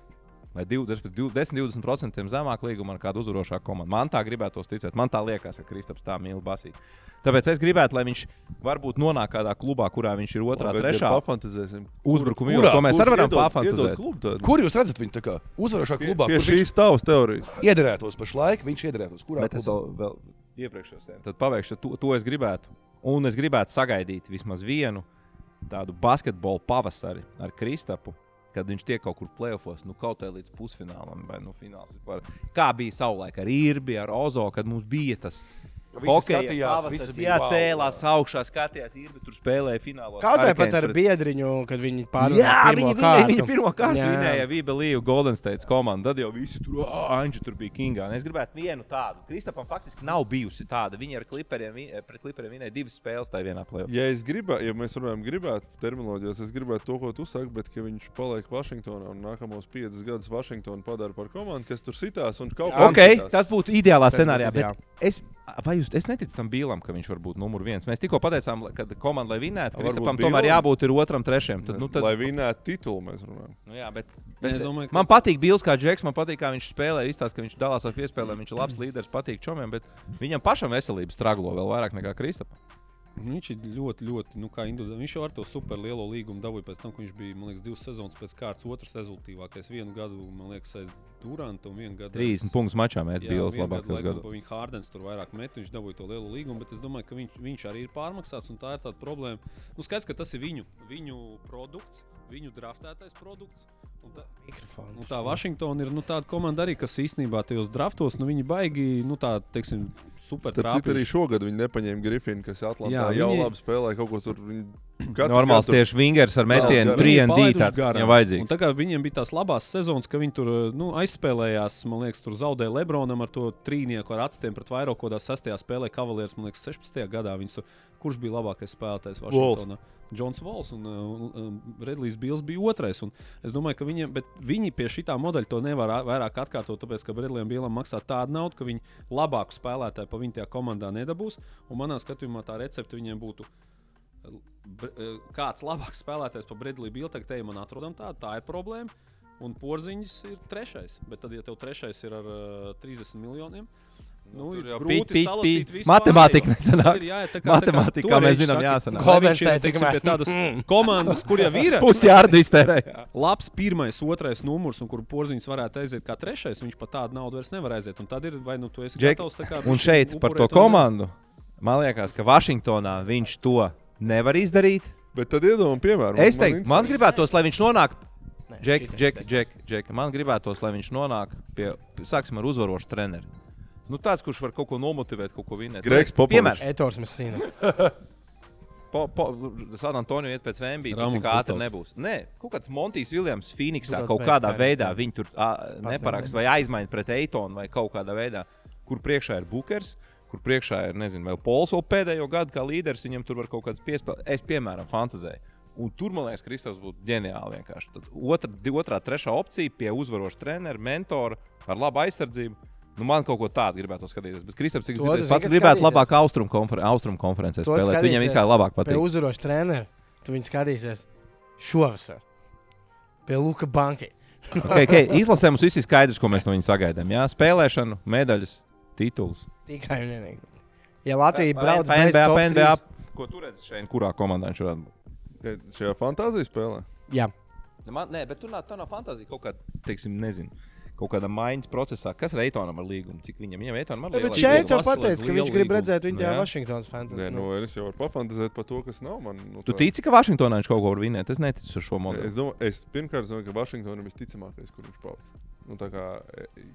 Vai 20, 20% zemāk līguma ar kādu uzvarošāku komandu. Man tā gribētos ticēt. Man tā liekas, ka Kristaps tā mīl basīt. Tāpēc es gribētu, lai viņš varbūt nonāk kādā klubā, kurā viņš ir otrā, Labi, trešā uzbrukuma kurā? jūrā. To mēs Kur arī varam tādu? kur jūs redzat viņu tā kā uzvarošā Pie, klubā? pie viņš šīs tavas teorijas. iederētos pašlaik? Viņš iederētos kurā? Bet es klubā? vēl, vēl iepriekšējā sērijā tad pabeigšu. To, to es gribētu. Un es gribētu sagaidīt vismaz vienu tādu basketbolu pavasari ar Kristapu. Kad viņš tiek kaut kur plēsofos, nu kaut kā līdz pusfinālam, vai nu fināls. Kā bija savulaik ar Irbi, ar Ozo, kad mums bija tas Hokeja skatījās, visi jā, bija wow, cēlās augšā, skatījās, ir, bet tur spēlēja finālā. Kaut kā pat ar biedriņu, kad viņi pārvarēja. Jā, pirmo viņi, viņi, viņi pirmo kārtu Jā. vinēja Vība Līja Golden State komandu. Tad jau visi tur, ah, Anģi tur bija Kingā. Un Es gribētu vienu tādu. Kristapam faktiski nav bijusi tāda. Viņi ar kliperiem, vi- pret kliperiem vinēja divas spēles tajā vienā plēsoņā. Ja es gribētu, ja mēs runājam, gribētu terminoloģijos, es gribētu to, ko tu saki, bet ka viņš paliek Vašingtonā un nākamos piecus gadus Vašingtonu padara par komandu, kas tur sitās un kaut kā Ok, sitās. tas būtu ideālā scenārijā. Bet es, vai jūs, es neticu tam Bīlam, ka viņš var būt numur viens. Mēs tikko pateicām, ka komanda, lai vinētu, Kristapam tomēr jābūt ir otram, trešajam. Tad, nu, tad, Lai vinētu titulu, mēs runājam. nu, jā, bet, bet, es domāju, ka- man patīk Bīls kā džeks, man patīk, kā viņš spēlē. Izstāsta, ka viņš dalās ar piespēlēm, viņš ir labs līderis, patīk čomiem, bet viņam pašam veselības straglo vēl vairāk nekā Kristapam. Viņš ir ļoti, ļoti, nu, kā individuāli. Viņš jau ar to super lielo līgumu dabūja pēc tam, ka viņš bija, man liekas, divas sezonas pēc kārtas, otrs rezultātīvākais. Vienu gadu, man liekas, aiz Duranta un vienu gadu. 30 punktus mačā met Jā, Bīls vienu labākajos laikam gados. pa Viņa Hārdens tur vairāk met, viņš dabūja to lielo līgumu, bet es domāju, ka viņš, viņš arī ir pārmaksāts un tā ir tāda problēma. Nu, skaidrs, ka tas ir viņu, viņu produkts, viņu draftētais produkts. Tā, Mikrofons. nu, tā Vašingtona ir nu, tāda komanda arī, kas īstenībā tajos draftos, nu, viņi baigi, nu, tā, teiksim, super citu, arī šogad viņi nepaņēma Grifinu, kas Atlantā jā, jau viņi- labi spēlēja kaut ko tur. viņi katru Normāls gadu- tieši vingers ar metienu garām. 3 Viņi un 2. palaiduši Tāds garām. viņam Un vajadzīgs. Tā kā viņiem bija tās labās sezonas, ka viņi tur nu, aizspēlējās, man liekas, tur zaudēja Lebronam ar to trīnieku ar atstiem pret vairāk kādā sastajā spēlē Cavaliers, man liekas, 16. gadā. Tur- kurš bija labākais spēlētājs Vašingtonā? Džons Vols un uh, uh, Redlijs Bils bija otrais. Un es domāju, ka viņiem, bet viņi pie šī modeļa to nevar vairāk atkārtot, tāpēc, ka Redlijam Bilam maksā tādu naudu, ka viņi labāku spēlētāju pa viņu tajā komandā nedabūs. Un manā skatījumā tā recepte viņiem būtu kāds labāks spēlētājs par Bildu, tagad te man atrodam tādu, tā ir problēma. Un porziņš ir trešais. Bet tad, ja tev trešais ir ar uh, 30 miljoniem, nu, tur ir grūti salasīt pik. visu Matemātika nesanāk. Ir jāiet tā kā- tā kā Matemātika, kā mēs zinām, jāsanāk. tikmēr. pie tādas komandas, kur jau ir Pusi jārdu iztērēja. labs pirmais, otrais numurs, un kur porziņš varētu aiziet kā trešais, viņš pat tādu naudu vairs nevar aiziet. Un tad ir, vai nu tu esi Džek, gatavs tā kā Un šeit par to un- komandu. Man liekas, ka Vašingtonā viņš to nevar izdarīt. Bet tad iedomājieties, piemēram, Es teiktu, man gribētos, lai viņš nonāk. Džek, Džek, Džek, Džek, man gribētos, lai viņš nonāk pie, sāksim ar uzvarošu treneru. Nu, tāds, kurš var kaut ko nomotivēt, kaut ko vinēt. Gregs Popovičs. Piemērs. Etors po, San Antonio iet pēc VMB. Tur Ramos tik ātri nebūs. Nē, kaut kāds Montijs Viljams Butovs kaut kādā veidā jā. viņi tur neparakst vai aizmaina pret Eitonu vai kaut kādā veidā, kur priekšā ir Bookers. Kur priekšā ir, nezinu, vēl Pols vēl pēdējo gadu kā līderis, viņam tur var kaut kādas piespēles. Es, piemēram, fantazēju. Un tur, man liekas, Kristofers būtu ģeniāli. vienkārši. Tad Otra, otrā, trešā opcija pie uzvaroša trenera, mentora ar labu aizsardzību. Nu, man kaut ko tādu gribētu skatīties. Bet Kristofers, cik zini, pats gribētu labāk austrumu konfer austrum konferencē spēlēt. Viņam kā labāk Pie patīk. uzvaroša treneru tu viņu skatīsies šovasar. Pie Luka Banka. okay, okay. Izlasē mums viss ir skaidrs, ko mēs no viņa sagaidām. Jā, spēlēšanu, medaļas, titulus. Tikai un vienīgi. Ja Latvija brauc bez NBA, pa NBA. Ko tu redzi šeit, kurā komandā viņš varētu būt? Šajā fantāzijas spēlē. Jā, Man, nē, bet tur nav, tā nav fantāzija. Kaut kāda, teiksim, nezinu. Kaut kādā maiņas procesā, kas ir Eitonam ar līgumu, cik viņam viņam Eitonam ar bet šeit jau pateica, ka viņš grib līgumu. redzēt viņu tajā Jā. Vašingtonas fantāzijā. Nē, nu, es jau varu papantazēt par to, kas nav man. Nu, Tu tā- tici, ka Vašingtonā viņš kaut ko var vinēt? Es neticu uz šo Es, modeli. domāju, es pirmkārt domāju, ka Vašingtonam ir visticamākais, kur viņš paliks. Nu, tā kā,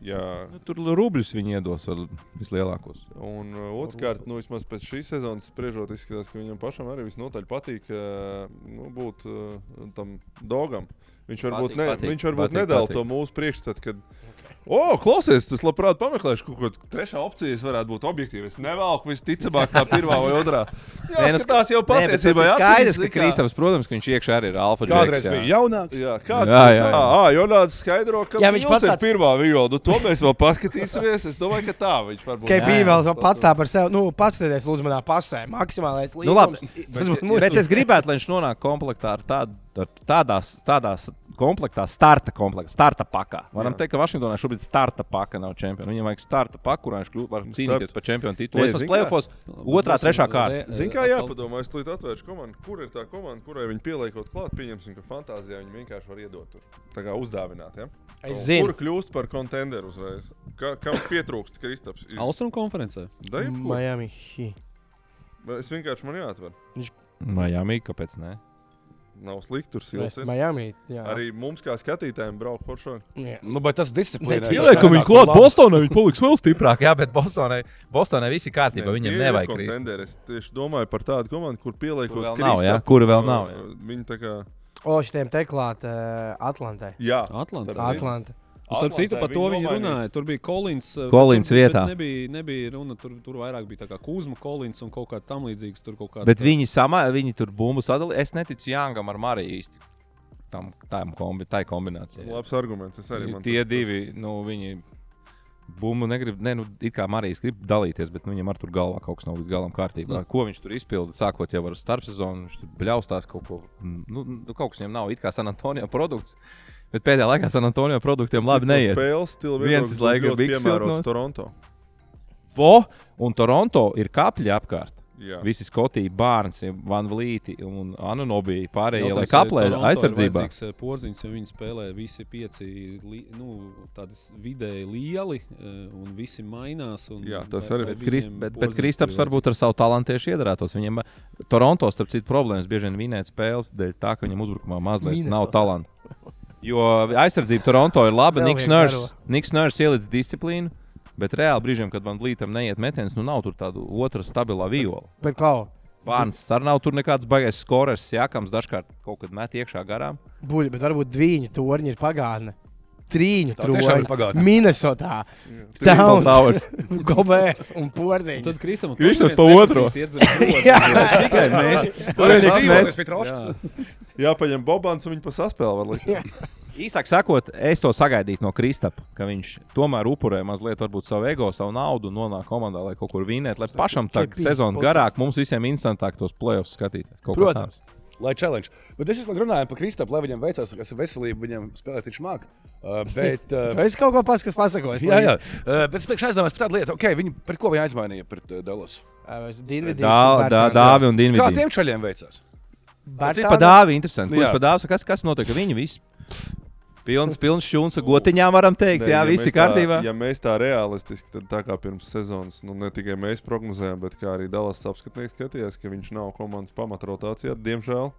jā, Nu, tur rubļus viņi iedos ar vislielākos. Un uh, otrkārt, nu, vismaz pēc šīs sezonas spriežot, izskatās, ka viņam pašam arī visnotaļ patīk uh, nu, būt uh, tam dogam. Viņš varbūt, Patīk, ne, patīk, viņš varbūt patīk, nedala patīk. to mūsu priekšstatu, kad, o, klausies, tas labprāt pameklēšu, kaut kāda trešā opcija varētu būt objektīva. Es nevelku visticamāk kā pirmā vai otrā. Jā, Nē, nu, tas jau patiesībā ir acīs, skaidrs, ka Kristaps, protams, ka viņš iekšā arī ir alfa Kādreiz džeks, bija jā. jaunāks. Jā, kāds Jā, ir jā, tā? jā. Ā, Jonāts skaidro, ka Jā, viņš pats ir tāds- pirmā viola. Nu, to mēs vēl paskatīsimies. Es domāju, ka tā viņš varbūt. KP Jā, vēl pats tā par sevi. Nu, tēdēs lūdzu manā pasē. Maksimālais līmenis. Nu, labi, bet, es gribētu, lai viņš nonāk komplektā ar tādu, tādās, tādās komplektā, starta komplektā, starta pakā. Varam Jā. teikt, ka Vašingtonā šobrīd starta paka nav čempions. Viņam vajag starta paku, kurā viņš kļūst par cīnīties Start. par čempionu titulu. Es esmu plēsofos otrā, trešā kārta. Zini, kā jāpadomā, es tulīt atvēršu komandu, kur ir tā komanda, kurai viņi pieliek kaut klāt, pieņemsim, ka fantāzijā viņi vienkārši var iedot tur. Tā kā uzdāvināt, ja? Es zinu. Kur kļūst par kontenderu uzreiz? Ka, kam pietrūkst Kristaps? Iz- Austrum konferencē. Miami Es vienkārši man jāatver. Miami, kāpēc ne? Nav slikti. Tur Mēs silti. Miami. Jā. Arī mums, kā skatītājiem, braukt foršāk. Nu, bet tas disciplīnē. Ieliek, ka viņi klāt Bostonā, viņi paliks vēl stiprāk. Jā, bet Bostonai, Bostonai viss ir kārtībā. Tie ir nevajag krist. Es tieši domāju par tādu komandu, kur pieliekot Kur vēl nav, jā? Kura vēl uh, nav, jā. Viņi tā kā. O, šitiem te klāt uh, Atlantai. Jā. Atlanta. Un Starp citu, par to viņi nomainīja. runāja. Tur bija Kolins. uh, Kolins tur- bet vietā. Nebija, nebija runa, tur, tur vairāk bija tā kā Kuzma, Kolins un kaut kā tam līdzīgs. Tur kaut kāds Bet viņi, samā, viņi tur bumbu sadalīja. Es neticu Jāngam ar Mariju īsti. Tam, tam kombi, tai kombinācijai. Labs arguments. Es arī man Tie tas- divi, nu, viņi bumbu negrib, ne, nu, it kā Marijas grib dalīties, bet nu, viņam ar tur galvā kaut kas nav līdz galam kārtībā. Mm. Ko viņš tur izpilda, sākot jau ar starpsezonu, viņš tur bļaustās kaut ko. Nu, nu, kaut kas viņam nav, it kā San Antonio produkts. Bet pēdējā laikā San Antonio produktiem labi neiet. Spēles Viens visu laiku ir bigs piemērots. Toronto. Vo, un Toronto ir kapļi apkārt. Jā. Visi Skotija, Bārns, Van Vlīti un Anunobija pārējie, lai kaplē ir aizsardzībā. eh, Porziņš, jo viņi spēlē visi pieci li, nu, tādas vidēji lieli eh, un visi mainās. Un, Jā, tas vai- arī. vai Bet, bet, bet Kristaps ir varbūt ar savu talantu tieši iedarētos. Viņam Toronto, starp citu, problēmas bieži vien vinēt spēles dēļ tā, ka viņam uzbrukumā mazliet Minnesota. nav talanta. Jo aizsardzība Toronto ir laba. Niks Nārs ielicis disciplīnu, bet reāli brīžiem, kad Van Blītam neiet metiens, nu nav tur tāda otra stabilā viola. Bet, Klau, Vārns arī nav tur nekāds baigais skorers, jākams dažkārt kaut kad met iekšā garām. buļļi, bet varbūt diviņu torņi ir pagātne. Trīņu pagātne. Minnesotā. Towns. Gobērs un Un Porziņš. Tad Kristam Kristaps pa otro. Tikai mēs. Vienīgais mēs. Jā. Jāpaņem Bobans un viņa pa saspēli var likt. Īsāk sakot, es to sagaidītu no Kristapa, ka viņš tomēr upurē mazliet varbūt savu ego, savu naudu un nonāk komandā, lai kaut kur vinētu, lai pašam tā sezona garāk, mums visiem interesantāk tos playoffs skatīties. Protams. Lai challenge. Bet es laiku runāju par Kristapu, lai viņam veicās, kas ir veselība, viņam spēlēt viņš māk. Uh, bet, uh, Tu esi kaut ko pasakājis, pasakojis. jā, jā. Uh, bet es pēkšņi aizdomājos par tādu lietu, okay, viņi, pret ko viņi aizmainīja pret uh, Dallas. Dāvi un Kā Dienvidi. tiem čaļiem veicās? Cik pa dāvi interesanti. Ko Jā. es pa dāvi kas, kas notiek ar viņu visu? Pilns, pilns šūns ar gotiņām varam teikt, Nē, jā, ja ir kārtībā. Ja mēs tā realistiski, tad tā kā pirms sezonas, nu ne tikai mēs prognozējām, bet kā arī Dallas apskatnieks skatījās, ka viņš nav komandas pamatrotācijā, diemžēl.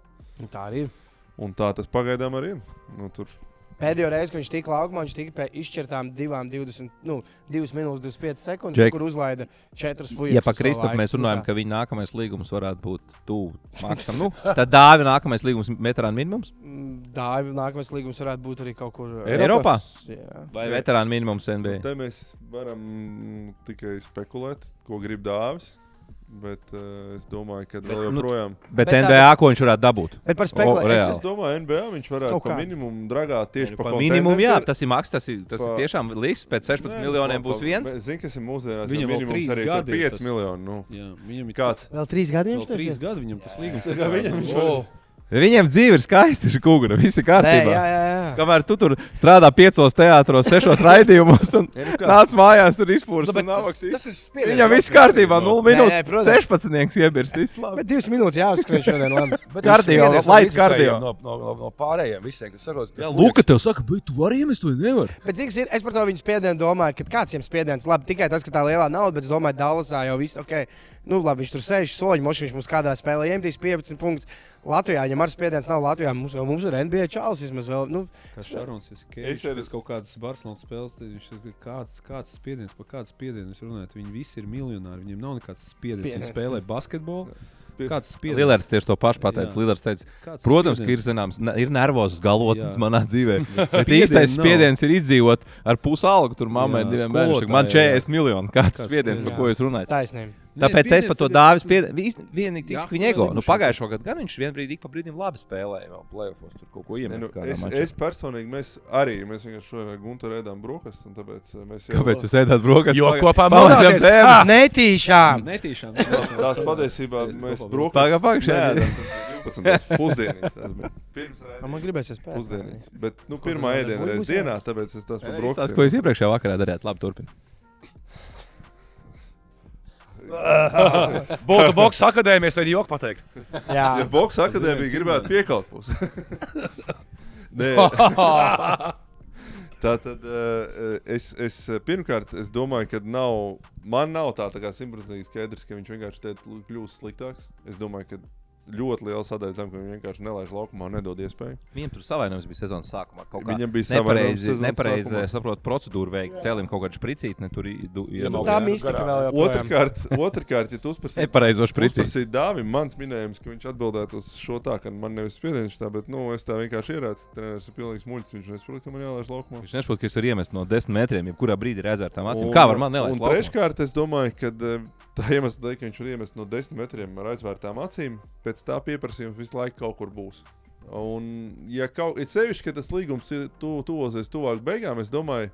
Tā arī ir. Un tā tas pagaidām arī ir. Nu, tur Pēdējo reizi, kad viņš tika laukumā, viņš tika pie izšķirtām 2, 20, nu, 2 minūtes, 25 sekundes, Džek. kur uzlaida 4 fujas. Ja pa Kristapu mēs runājam, ka viņa nākamais līgums varētu būt tuvu maksam, nu, tad dāvi nākamais līgums veterāna minimums Dāvi nākamais līgums varētu būt arī kaut kur Eiropā? Jā. vai veterāna minimums NBA. te mēs varam tikai spekulēt, ko grib dāvis. Bet uh, es domāju, ka vēl nu, joprojām. Bet Bet NBA, ko viņš varētu dabūt? Bet par spekulāciju. reāli. Es domāju, NBA viņš varētu Kaut pa kā. minimumu dragāt tieši pa, Pa minimumu, jā, tas ir maks, tas ir, tas Pa- ir tiešām līdzīgs. Pēc 16 Nē, miljoniem pa- būs viens. bet Zini, kas ir mūsdienās? Viņam minimums arī ir ir 5 tas. miljoni. Nu. Jā, viņam ir Kāds? Vēl 3 gadi viņš tur gadi viņam tas līgums. Tā kā viņam viņš Oh. Viņiem dzīve ir skaista, šī kūra, viss ir Nē, kārtībā. jā, jā, jā. Kamēr tu tur strādā piecos teātros, sešos raidījumos un nu nāc mājās, tur tas ir spiediens. Viņam viss kārtībā, 0 Nē, nē, minūtes, protams. 16 iebirst. Bet 2 minūtes jāuzskrien šodien. labi. Bet Kardio, tas spiediens no. No, no, no, no pārējiem visiem, kas sarot. Luka tev saka, bet tu vari iemest, to nevar. Bet cik ir, es par to viņu spiedienu domāju, ka kāds viņam spiediens, labi, tikai tas, ka tā lielā nauda, bet es domāju, Dallasā jau viss ok. Nu, labi, viņš tur sēž soļi, moši viņš mums kādā spēlē iemetīs 15 punktus. Latvijā, ja Mars spiediens nav Latvijā, mums, mums ir NBA čalis vismaz vēl. Nu, Kas Šarons, es Es arī- kas kaut kādas Barcelonas spēles, viņš kāds, kāds spiediens, pa kāds spiediens jūs runājat. Viņi visi ir miljonāri, viņiem nav nekāds spiediens. Viņi Spiediens. spēlē basketbolu. Kāds spiediens? Lillards tieši to pašu pateica. Jā. Lillards teica, Kāds protams, ka ir spiediens? zināms, ir nervozs galotnes Jā. manā dzīvē. Bet īstais spiediens ir izdzīvot ar pusalgu tur mammai diviem bērniem. Man skolotāja, 40 miljoni. Kāds Kāds spiediens, par spiediens? ko jūs runājat? taisnība. Tāpēc es par to dāvis spiedienu. Vienīgi tiks viņa ego. Nu, pagājušo gadu gan viņš vienbrīd ik pa brīdim labi spēlēja. Vēl playoffs tur kaut ko iemet. nu, kādā es, mačā. es personīgi, mēs arī mēs vienkārši šodien Guntu ēdām brokastis. un Tāpēc eh, mēs jau Kāpēc jūs ēdat brokastis? Jo Pagaid- kopā modāties. tēmu. Ah! Netīšām! Netīšām. Tās patiesībā Es mēs brokastis neēdām, tas bija 12. pusdienītes. tas bija. Pirms A, Man gribēs spēlēt. pusdienītes. Bet nu, pirmā būs reizē dienā, tāpēc es tās par Tas, ko jūs iepriekšējā vakarā darījāt, labi turpiniet. Būtu boks akadēmijas vai joku pateikt. Jā, Ja Boks akadēmija gribētu piekalt mums. Nē, tā tad uh, es, es eh, pirmkārt, es domāju, ka nav, man nav tā, tā kā simtprocentīgi skaidrs, ka viņš vienkārši kļūst sliktāks. Es domāju, ka ļoti liela sadaļa tam, ka viņi vienkārši nelaiž laukumā un nedod iespēju. Viņam tur savainojums bija sezonas sākumā. Viņam bija savainojums nepareizi, nepareizi sākumā. saprotu, procedūru veikt. Cēlim kaut kādu spricīti, ne tur Nu, Iemauc. tā garā. vēl. Otrakārt, otrkārt, ja tu uzprasīsi Nepareizo spricīti. Uzprasīt Dāvim, mans minējums, ka viņš atbildētu uz šo tā, ka man nevis spiediens tā, bet, nu, es tā vienkārši ierācu. Treneris ir pilnīgs muļķis, viņš nesaprot, ka man jālaiž laukumā. Viņš nesaprot, ka es varu iemest no desmit metriem, jebkurā brīdī ir ezertām acīm. Kā var man nelaist? Un treškārt, es domāju, ka eh, tā iemesla dēļ, ka viņš var iemest no desmit metriem ar aizvērtām acīm, pēc tā pieprasījuma visu laiku kaut kur būs. Un, ja kaut kā sevišķi, ka tas līgums ir tu, tuvosies tuvāk beigām, es domāju,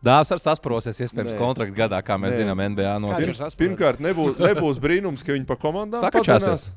Dāvs ar sasprosies, iespējams, kontrakta gadā, kā mēs Nē. zinām, NBA. Notiek. ir pirmkārt, nebūs, nebūs brīnums, ka viņi pa komandām Sakačāsies.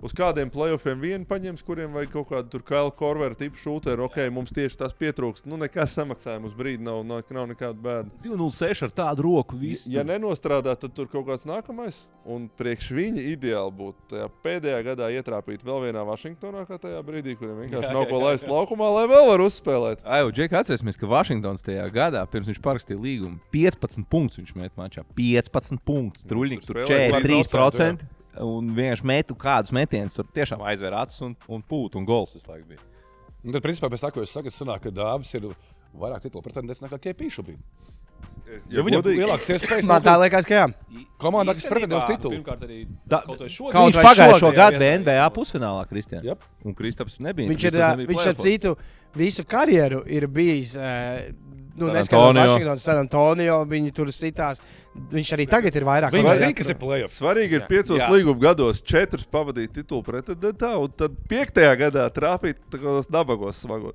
Uz kādiem playoffiem vienu paņems, kuriem vajag kaut kādu tur Kaila Korvera tipu šūteru. Ok, mums tieši tas pietrūkst. Nu, nekas samaksājums uz brīdi nav, nav, nav nekāda bēda. 206 ar tādu roku. Viss. Ja nenostrādā, tad tur kaut kāds nākamais. Un priekš viņa ideāli būtu tajā pēdējā gadā ietrāpīt vēl vienā Vašingtonā, kā tajā brīdī, kuriem vienkārši nav ko laist laukumā, lai vēl var uzspēlēt. Ai, Džek, atcerēsimies, ka Vašingtons tajā gadā, pirms viņš parakstīja līgumu, 15 punktus viņš met mačā. 15 punktus. Truļņiks tur spēlēja 43%. Un vienkārši metu kādus metienus, tur tiešām aizvēra acis un, un pūt un gols visu laiku bija. Un tad, principā, pēc tā, ko es saku, sanāk, ka Dāvis ir vairāk titulu pretendents nekā KP šobrīd. Jo viņam ir lielākas iespējas. Man tā liekas, ka jā. Komandā, kas pretendē uz titulu. Pirmkārt, arī Da- kaut vai šodien. Kaut Viņš pagājušo gadu bija. NBA pusfinālā, Kristian. Jep. Un Kristaps nebija. Viņš ir, viņš ar citu visu karjeru ir bijis. ā, Nu, San neskatoties San Antonio, viņi tur sitās. Viņš arī tagad ir vairāk vairāk- zina, kas ir playoffs. Svarīgi ir piecos līguma gados, četrus pavadīt titulu pretendentā, un tad piektajā gadā trāpīt tādos nabagos smagos.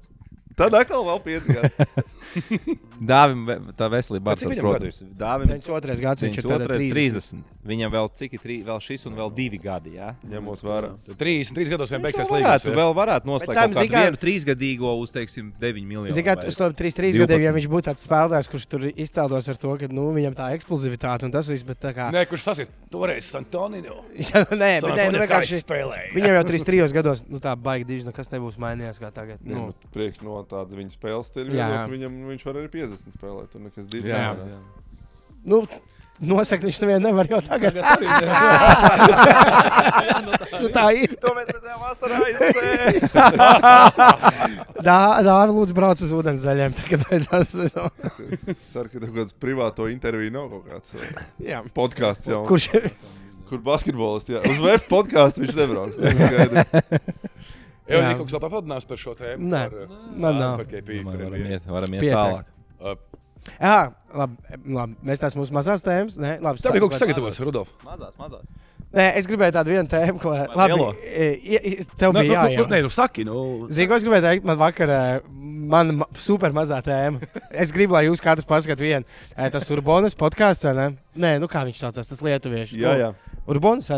Tad atkal vēl pieci gadi. Dāvim tā veselība atcer, viņam protams. Dāvim 92. gads viņš viņš ir ir tagad 30. 30. 30. Viņam vēl cik ir vēl šis un vēl divi gadi. Jā? Ņemos vērā. 33 gados viņam Viņš beigsies vēl līgums. jā. vēl varētu noslēgt tam, kā- vienu trīsgadīgo uz, teiksim, 9 miljoniem. Ziniet, kā uz to 3-3 gadiem, ja 12. viņš būtu tāds spēlētājs, kurš tur izcēltos ar to, ka nu, viņam tā eksplozivitāte un tas viss, bet tā kā. Nē, kurš tas ir? Toreiz Santonino. Jā, nē, bet nē, nu, vienkārši. spēlēja. Viņam jau 3-3 gados, nu tā baigi diži, nekas nebūs mainījies kā tagad. Nu, Nu, Priekš no tāda viņa spēles stila. Jā, jā. Viņam, viņš var arī 50 spēlēt. Tur nekas divi. Jā. nemainās. nu, nosakt viņš nevienu nevar jau tagad. Tagad arī ne. Nu, tā ir. To mēs redzējām vasarā. Dā, Dāvi, lūdzu, brauc uz ūdens zaļiem, tagad beidzās sezona. Ceru, ka tev kāds privāto interviju nav kaut kāds Jā. podkāsts jau. Kurš? Kur basketbolists? Jā, uz web podkāstu viņš nebrauks. Jā, Jā. kaut kas vēl papildinās par šo tēmu. Nē, par, man nav. Par KP. par Varam iet, varam iet tālāk. Uh, Jā, labi, labi. Mēs tās mūsu mazās tēmas. Nē, labi. Tev bija kaut kas sagatavots, Rudolf. Mazās, mazās. Nē, es gribēju tādu vienu tēmu, ko. Labi, lielo? e, e, e, tev Nē, bija nu, nu. Nē, nu saki, nu. Zinu, ko es gribēju teikt, man vakar, man ma- super mazā tēma. Es gribu, lai jūs katrs paskatāt vienu. Tas Urbanas podkāsts, vai ne? Nē, nu kā viņš saucās, tas lietuviešu. Jā, jā. Urbanas,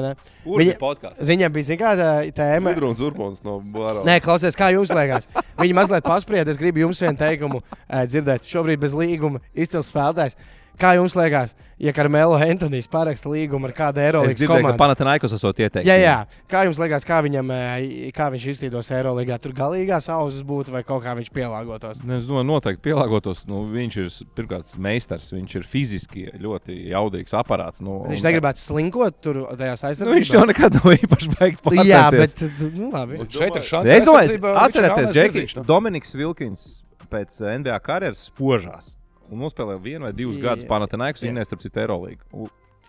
ne? Viņa Viņa-. Viņam bija, zināmā kāda tēma. Midruns Urbons no Bārā. Nē, klausies, kā jums liekas. Viņi mazliet pasprieda. Es gribu jums vienu teikumu eh, dzirdēt. Šobrīd bez līguma izcils spēlētājs. Kā jums liekas, ja Karmelo Antonijs paraksta līgumu ar kādu Es Eirolandes komandu? Panatinaikos esot ieteikts. Jā, jā. Kā jums liekas, kā, viņam, eh, kā viņš izskatītos Eirolandā? Tur galīgās auzas būtu vai kaut kā viņš pielāgotos? Nu, Es domāju, noteikti pielāgotos. Nu, viņš ir pirmkārt meistars, viņš ir fiziski ļoti jaudīgs aparāts. Nu, Viņš un- negribētu slinkot tur tajās Nu, aizsardzībās. viņš jau nekad nav īpaši beigts. Jā, bet nu, labi. Es Šeit ir domāju- šāds. Es domāju, atcerieties, Džeki, Dominiks Vilkins pēc NBA karjeras spožās. Un nospēlēja vienu vai divus Jā. gadus Panatinaikas, Jā. viņa starp citu Eirolīgu. U-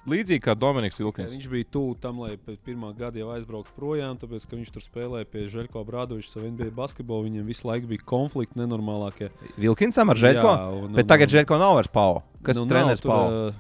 Līdzīgi kā Dominiks Vilkins. Viņš bija tuvu tam, lai pēc pirmā gada jau aizbrauktu projām, tāpēc, ka viņš tur spēlēja pie Žēlko Brādoviča savu NBA basketbolu. Viņam visu laiku bija konflikti nenormālākie. Vilkinsam ar Žēlko. Un- Bet un- tagad Žēlko nav vairs Pau. Kas nu, treneris tur, Pau?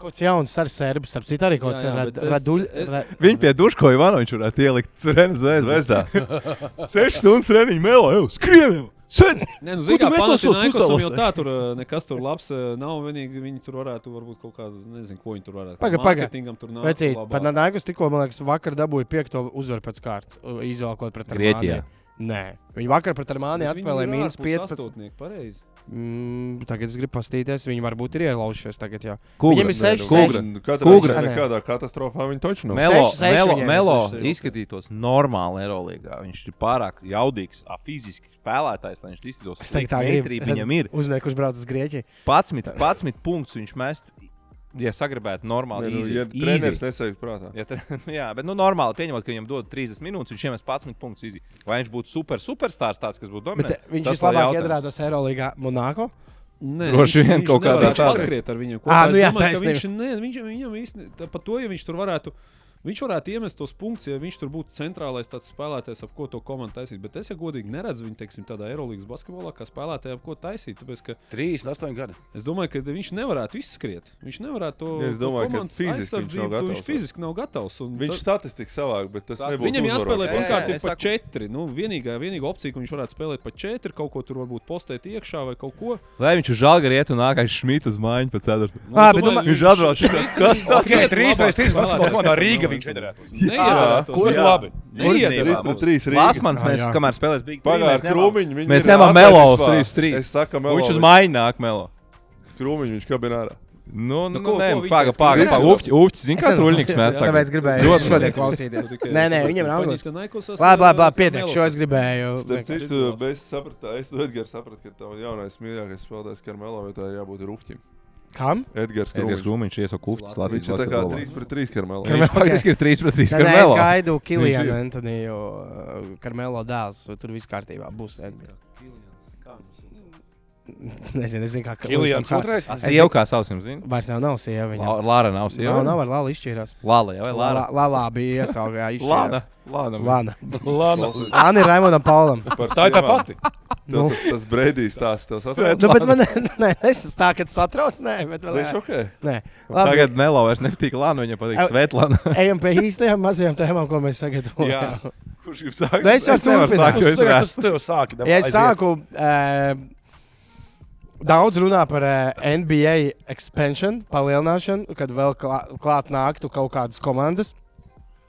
Kaut kas jauns ar serbus, ap citu arī kaut raduļu. es- Viņa pie Duško Ivanoviča varētu ielikt zvezdā. Zvezdā. Sešas stundas treniņu melo, jau skrienam! Sen! Nē, nu, zini, kā Panathinaikosam jau tā, tur ā, nekas tur labs ā, nav. Vienīgi viņi tur varētu, varbūt kaut kādu, nezinu, ko viņi tur varētu. Paga, paga. Marketingam tur nav. Vecīt, Nākus tikko, man liekas, vakar dabūja piekto uzvaru pēc kārtas, izvēlkot pret Grieķijā. Armāniju. Nē, viņi vakar pret Armāniju atspēlēja ir mīnus ārpus 15. Mm, tagad es gribu paskatīties, viņi varbūt ir ielaušies tagad. Jā. Kūgra. Viņiem ir seši, Kūgra. seši. Katrā Kūgra. ziņā nekādā katastrofā viņi taču nav. Melo, Seši, seši Melo, Melo izskatītos normāli Eirolandā. Viņš ir pārāk jaudīgs, fiziski spēlētājs, lai viņš izskatītos Es teiktu, tā grib. viņam ir. Uznieku, kurš brauc uz Grieķiju. 11, 11 punktus viņš mest. Ja sagribētu normāli, Ne, nu, easy, ja treneris nesēž prātā. Ja te, nu jā, bet nu, normāli pieņemot, ka viņam dod 30 minūtes, viņš iemet 11 punktus. Easy. Vai viņš būtu super, superstarrs tāds, kas būtu Bet dominants? eh, viņš Tas vislabāk iedarbotos Eirolandā Monako. Nē, Droši vien kaut kādā tādā. paskriet ar viņu. Kopā. nu Es jā, domāju, viņš, ne, viņš, viņam īstenībā par to, ja viņš tur varētu. Viņš varētu iemest tos punktus, ja viņš tur būtu centrālais tāds spēlētājs, ap ko to komandu taisīt. Bet es, ja godīgi neredzu viņu teiksim, tādā Eirolandes basketbolā, kā spēlētāju, ap ko taisīt. Tāpēc, ka 38 gadi. es domāju, ka viņš nevarētu izskriet. Viņš nevarētu to Ja es domāju, ka komandas fiziski viņš nav gatavs. Viņš fiziski nav gatavs. un Viņš tas- statistiski savāk, bet tas Tas- nebūs. Viņam jāspēlē Jā, jā, pirmkārt pa saku- četri. Nu, vienīgā, vienīgā opcija, ka viņš varētu spēlēt pa četri, kaut ko tur varbūt postēt iekšā vai kaut ko. Lai viņš uz žāga iet un nākais šmīt uz mājiņu pa ceturto. Nu, Ā, es bet domāju, domā- Viņš atbrauc kas tas Ok, 3 labāks pēc 3 basketbola spēlētājs komandā par Rīga Novaku. viņš iedarētos. Kur labi? Neiedarētos. 3 pret 3 Rīga. Lāsmans, mēs, kamēr spēlējam, bija Pagājušā krūmiņa. Mēs ņemam Melo uz 3-3. Es saku, Melo. Viņš uz mājiņu nāk, Melo. Krūmiņu viņš kabina ārā. Nu, nu, ko- nē, ko viņi pagaidi, pagaidi. Ufķis, ufķis, zini, kā truļņiks mēs Tāpēc gribēju Dod- šodien klausīties. Nē, nē, viņam angliski. angļuiski. Labi, labi, labi pietiek. Šo es gribēju. Starp citu, bez sapratu, es to Edgars sapratu, ka tev jaunais mīļākais spēlētājs Karmelo vai tā ir jābūt Rūpķim. Kam? Edgars Edgars Krūmiņš. Krūmiņš iesauka ufķis Viņš Latvijas ir tā kā basketbolā. 3 pret 3 Karmelo. Karmelo. Viņš faktiski ir 3 pret 3 Nē, nē, es Karmelo. gaidu Kilianu ir. Antoniju, uh, Karmelo dēls. Tur viss kārtībā būs. NBA. Nezinu, nezinu, kā Kiljans otrais. Sieva kā sauc jums, zini? Vairs nav, nav sieva. Viņam. Lāra nav sieva. Nav, nav ar Lālu izšķīrās. Lāla, jā, vai Lāra? Lāla, Lāla bija iesaugā. Lāna. Lāna. Lāna. Klausies, Anna ir Raimondam Paulam. par Tā ir tā pati. Nu. Tev Tas, tas brīdīs tās tev satrauc. Nu, bet man ne, es esmu tā, ka tas satrauc. Nē, bet vēl Viņš ok. Nē. Labi, Tagad Melo vairs nepatīk Lāna, viņam patīk. Svetlana. ejam pie īstajām mazajām tēmām, ko mēs sagatavojam. Kurš grib sākt? Nu, es jau jo es redzu. Tas tev sāki. Ja es sāku, uh, daudz runā par uh, NBA expansion, palielināšanu, kad vēl klā, klāt nāktu kaut kādas komandas.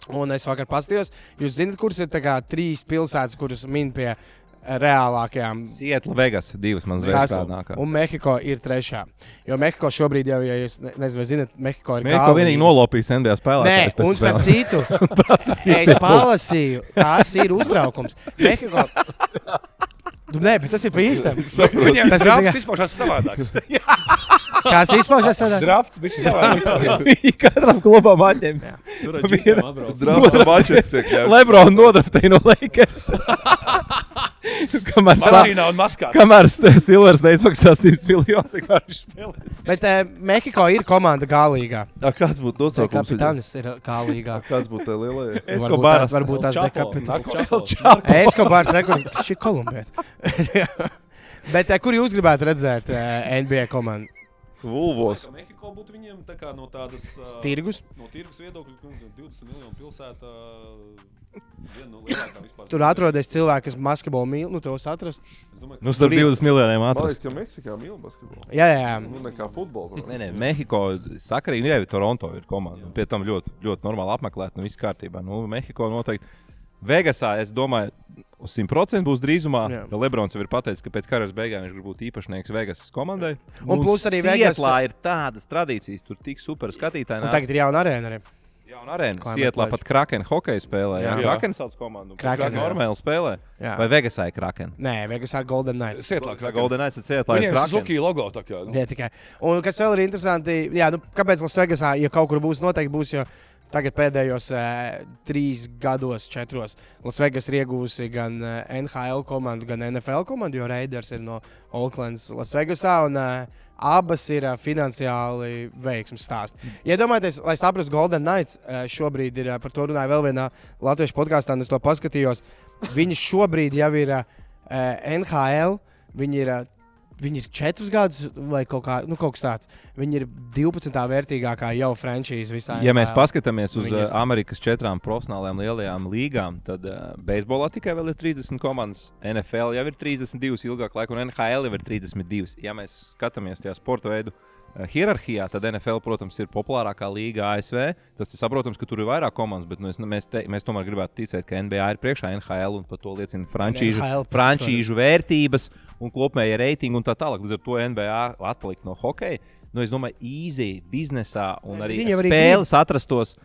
Un es vakar paskatījos, jūs zināt, kuras ir trīs pilsētas, kuras min pie eh, reālākajām. Sietla Vegas divas man Kas- zvaigznes. Un Mehiko ir trešā. Jo Mehiko šobrīd jau, ja jūs ne- nezinu, vai zināt, Mehiko ir Mēs kalnības. ko vienīgi nolopījis NBA Nē, spēlētājs. un starp citu, es palasīju, tas ir uztraukums. Mehiko. Nu, Nē, bet tas ir pa īstam. Viņam Tas drafts tikai- izpaužās savādāk. Kāds izpaužas tādā? Drafts bija savādāk. Katram klubam atņems. Tur ar ģipiem atbrauc. Drāmas mačets tiek ņemts. Lebron nodraftēja no Lakers. Kamēr Mašīnā un maskā. Kamēr Silvers neizmaksā 100 miljonus, tikmēr viņš spēlēs. Bet uh, Mehiko ir komanda galīgā. Ā, Kāds būtu nosaukums? Kapitānis ir galīgā. Ā, Kāds būtu tā lielajai? Escobaras. Varbūt tās dekapitānis. Chapo. Eskobārs rekords. Šis ir kolumbietis. Bet uh, kur jūs gribētu redzēt uh, NBA komandu? Vulvos. Mehiko būtu viņiem tā kā no tādas uh, Tirgus? no tirgus viedokļa, ka 20 miljonu pilsēta. Viena no. Tur atrodas cilvēki, kas basketbolu mīl. Nu, tos atrast. Es domāju, Nu, starp 20 miljoniem atrast. ka Meksikā mīl basketbolu. Jā, jā, jā. Nu, nekā futbolu. Nē, nē, Mehiko sakarīgi, nu, jau Toronto ir komanda. un Pie tam ļoti, ļoti normāli apmeklēt, nu viss kārtībā. Nu, Mehiko noteikti. Vegasā, es domāju, uz 100% būs drīzumā. Jā. Jo Lebrons jau ir pateicis, ka pēc karjeras beigām viņš grib būt īpašnieks Vegas komandai. Un plus arī Vegas- Sietlā ir tādas tradīcijas, tur tik super skatītāji. Un tagad ir jauna arēna arī. Jauna arēna. Sietlā pat Kraken hokeja spēlē. Jā, Jā. Kraken sauc komandu. Kraken, Kraken jā. normāli spēlē. Jā. Vai Vegasā ir Kraken? Nē, Vegas ar Golden Knights. Sietlāk. Golden Knights ir Sietlā. ir Viņiem ir Kraken. Suzuki logo tā kā. nu. Ne tikai. Un kas vēl ir interesanti, jā, nu, kāpēc Lasvegasā, ja kaut kur būs, noteikti būs. Jo Tagad pēdējos uh, trīs gados, četros, Lasvegas ir iegūsi gan uh, NHL komandu, gan NFL komandu, jo Raiders ir no Oaklands, Lasvegasā. Un, uh, abas ir uh, finansiāli veiksmes stāsts. Iedomājieties, lai saprastu, Golden Knights uh, šobrīd ir, uh, par to runāja vēl vienā latviešu podkāstā, un es to paskatījos. Viņi šobrīd jau ir uh, NHL, viņi ir. Uh, Viņi ir četrus gadus, vai kaut, kā, nu, kaut kas tāds. Viņi ir 12. vērtīgākā jau frančīze visā. Ja mēs paskatāmies uz Viņi ir- Amerikas četrām profesionālajām lielajām līgām, tad uh, beisbolā tikai vēl ir 30 komandas, NFL jau ir 32 ilgāk laika, un NHL jau ir 32. Ja mēs skatāmies tajā sporta veidu uh, hierarhijā, tad NFL, protams, ir populārākā līga ASV. Tas ir saprotams, ka tur ir vairāk komandas, bet nu, es, mēs, te, mēs tomēr gribētu ticēt, ka NBA ir priekšā NHL un par to liecina frančīžu, NHL, frančīžu vērtības un kopējie reitingi un tā tālāk. Līdz ar to NBA atpalikt no hokeja. Nu, es domāju, easy biznesā un arī arī spēles atrastos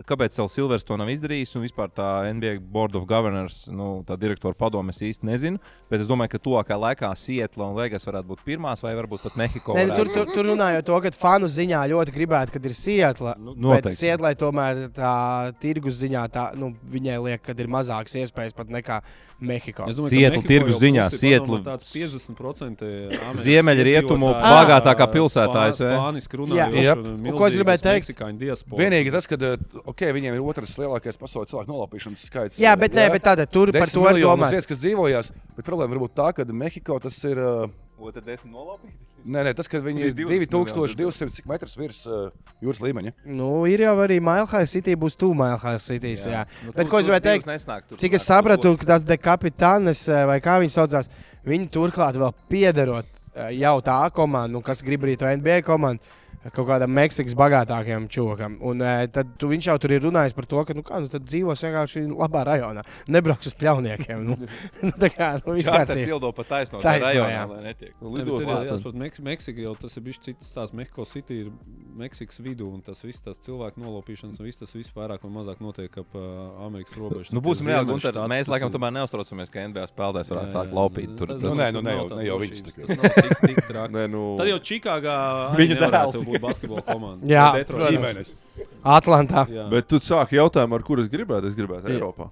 kāpēc Silvers to nav izdarījis, un vispār tā NBA Board of Governors, nu, tā direktora padome, es īsti nezinu. Bet es domāju, ka tuvākajā laikā Sietla un Vegas varētu būt pirmās, vai varbūt pat Mehiko. Ne, tur, varētu tur, tur runājot to, ka fanu ziņā ļoti gribētu, kad ir Sietla. Nu, Bet noteikti. Sietlai tomēr tā tirgus ziņā tā, nu, viņai liek, ka ir mazākas iespējas pat nekā Mehiko. Es domāju, ka Sietla tirgus ziņā, ir Sietla- tāds 50% Amerikas Ziemeļrietumu bagātākā pilsētā ASV. Spāniski Jā. Un ko es gribēju teikt? Meksikāņu diaspora. Vienīgi tas, ka okay, viņiem ir otrs lielākais pasaules cilvēku nolaupīšanas skaits. Jā, bet, nē, bet tāda tur par to ir domāts. Vietas, kas dzīvojās, bet problēma varbūt tā, ka Mehiko tas ir. Uh, Otra desmit nolaupīt. Nē, nē, tas, ka viņi Ir ir 20 2200 metrus virs uh, jūras līmeņa. Nu, ir jau arī Mailhāja City, būs tuvu Mailhāja City. Jā. Jā. Nu, Bet tur- ko es gribēju teikt? nesnāk, tur Cik es sapratu, ka tas dekapitānis vai kā viņi saucās, viņi turklāt vēl piederot eh, jau tā komanda, nu, kas grib arī to NBA komandu. Kaut kādam Meksikas bagātākajam čūkam. Un e, tad tu, viņš jau tur ir runājis par to, ka nu, kā, nu, tad dzīvos vienkārši labā rajonā. Nebrauks uz pļauniekiem. Nu, nu, tā kā nu, Katrs kārtībā. ildo pa taisno tajā rajonā, lai netiek. Nu, Lidos ir jā- jāsaprot, Meks- Meksika jau tas ir bijis cits stāsts. Meksiko City ir Meksikas vidū, un tas viss tas cilvēku nolaupīšanas, un viss tas viss vairāk vai mazāk notiek ap uh, Amerikas robežu. Nu, būsim reāli, Gunter. štāti, Mēs tas laikam tomēr neuztraucamies, ka NBA spēlētājs varētu sākt laupīt. Tur, Tas- tas, Nu, nē, nu, ne jau- tā ne jau viņš tikai. Tas nav tik, tik traki. Nu, Tad jau Čikāgā viņa dēls. Dēls būt basketbola komanda. Jā, Detroit. Ģimenes. Atlantā. Jā. Bet tu sāki jautājumu, ar kur es gribētu. Es gribētu Jā. Eiropā.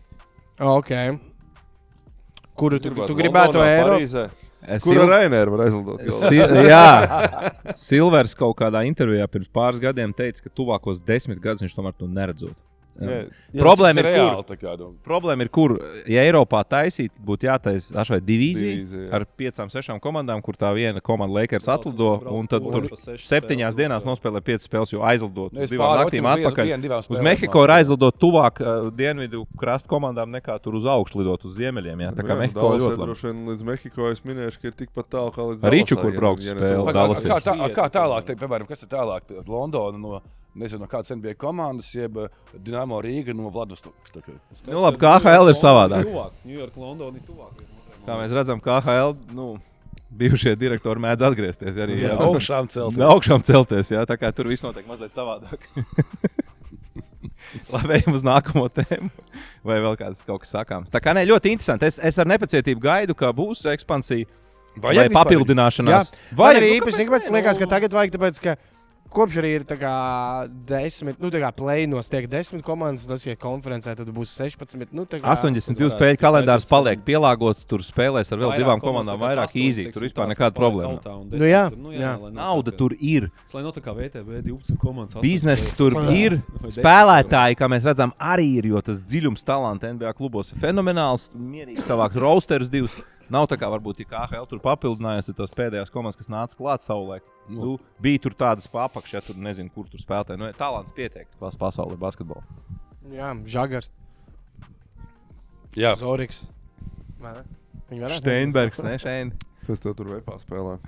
Okay. Kuru tu, tu Londonā, gribētu Eiropā? Parīzē. Es Kur il- ar Rainēru var aizlidot? Si jā, Silvers kaut kādā intervijā pirms pāris gadiem teica, ka tuvākos desmit gadus viņš tomēr to neredzot. Nē, Problēma ir, kur, reāli. tā kā, nu. problēma ir, kur, ja Eiropā taisīt, būtu jātaisa ašai divīzija Divīzija, jā. ar piecām, sešām komandām, kur tā viena komanda Lakers Brauc- atlido, brauc un tad tur septiņās dienās jā. nospēlē piecas spēles, jo aizlidot Nu, divām naktīm vienu- atpakaļ. vienu, divām Uz Mehiku ir aizlidot tuvāk uh, dienvidu krastu komandām nekā tur uz augšu lidot uz ziemeļiem. Jā, tā kā Mehiko Dallasai ļoti labi. vien līdz Mehiko es minēšu, ka ir tikpat tālu kā līdz Rīču, kur braukt spēle, Kā, tālāk, te, piemēram, kas ir tālāk? Londona no nezinu, no kādas NBA komandas, jeb eh, Dinamo Rīga no Vladivostokas. tā kā. Nu, labi, KHL ir savādāk. Ņujorka, Londona ir tuvāk. Kā mēs redzam, KHL nu, bijušie direktori mēdz atgriezties arī Jā, jā, augšām celt. No augšām celties, jā, tā kā tur viss notiek mazliet savādāk. Labi, ejam uz nākamo tēmu. Vai vēl kāds kaut kas sakāms? Tā kā ne, ļoti interesanti. Es, es ar nepacietību gaidu, ka būs ekspansija vai, vai papildināšanās. Vai Vai arī nu, īpaši, kāpēc ne? liekas, ka Nu, tagad vajag, tāpēc, ka kopš arī ir tā kā desmit, nu tā kā plēnos tiek desmit komandas, tas ir konferencē, tad būs 16. Nu, kā, 82 varētu spēļu kalendārs paliek pielāgots, tur spēlēs ar vēl Vairāk divām komandām, vairāk tāds astoņas, īzī. teiksim, Tur vispār nekāda problēma. Nu jā, tur, nu jā. lai nav Nauda tur ir. Lai nav tā kā VTB 12 komandas. Bizness tur Jā. ir. Spēlētāji, kā mēs redzam, arī ir, jo tas dziļums talants NBA klubos ir fenomenāls. Mierīgi savākt rosterus divus. Nav tā kā varbūt, ja KHL tur papildinājās, ir tās pēdējās komandas, kas nāca klāt savulaik. Nu, bija tur tādas papakšas, ja tur nezinu, kur tur spēlētāji. Nu, talants pietiek pas pasaulē basketbolā. Jā, Žagars, Jā, varētu. Steinbergs, ne šeit. Kas tev tur vepā spēlē?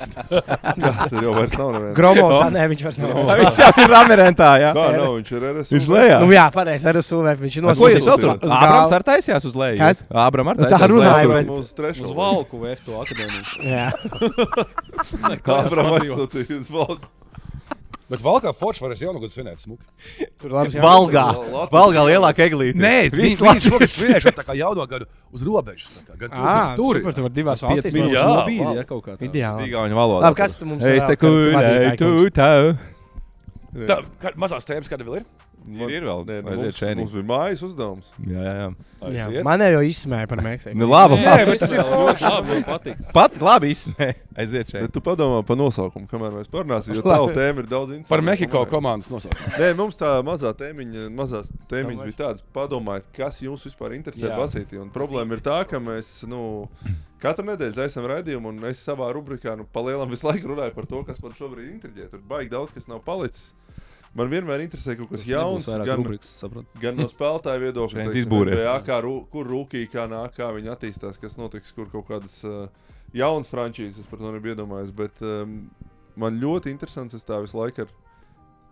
Jā, tur jau vairs nav neviena. Gromos, nē, viņš vairs nav. Viņš jau ir Ramirentā, jā. Kā nav, viņš ir RSU. Viņš lejā. Nu jā, pareizi, ar UV viņš ir Ko jūs nosūtījis vēl tur? uz Ābrams ar taisījās uz leju. Kas? Ābram ar tā taisījās uz runāja, bet- Uz trešo. Uz Valku VFTO akadēmiju. Jā, Kā Abram aizsūtīja uz Valku. Bet Valkā Forša varēs jaunu gadu svinēt smuki. tur labs jā. Valgā. Valgā lielāka eglīte. Nē, viņš šogad svinēšana tā kā jauno gadu uz robežas. tā kā, Gan tur, gan tur. super, tu vari divās valstīs. minūtes wow. ja kaut kā tā. Ideāli. Igauņu valodā. Labi, kas tu mums Es te ka tu tev. Tā, mazās tēmas, kāda vēl ir? Ir, ir vēl. Nē, mums, šeit. mums bija mājas uzdevums. Jā, jā. Jā, Aiziet. man jau izsmēja par Meksiku. Nu, labi, Nē, labi. bet tas ir forši. Labi, man patīk. Pat labi izsmēja. Aiziet šeit. Bet tu padomā par nosaukumu, kamēr mēs parunāsim, jo Labi. tava tēma ir daudz interesantāka. Par Mehiko komandas nosaukumu. Nē, mums tā mazā tēmiņa, mazās tēmiņas bija tādas, padomājiet, kas jums vispār interesē Jā. basītī. Un problēma ir tā, ka mēs, nu, katru nedēļu taisām raidījumu, un es savā rubrikā, nu, palielam visu laiku runāju par to, kas man šobrīd intriģē. Tur baigi daudz, kas nav palicis. Man vienmēr interesē kaut kas jauns, gan, sapratu. gan no spēlētāja viedokļa, izbūries. NBA, kā, ru- kur rūkīgi, kā nāk, kā viņi attīstās, kas notiks, kur kaut kādas uh, jaunas frančīzes, par to nebiju iedomājies. Bet um, man ļoti interesants tas tā visu laiku. Ir,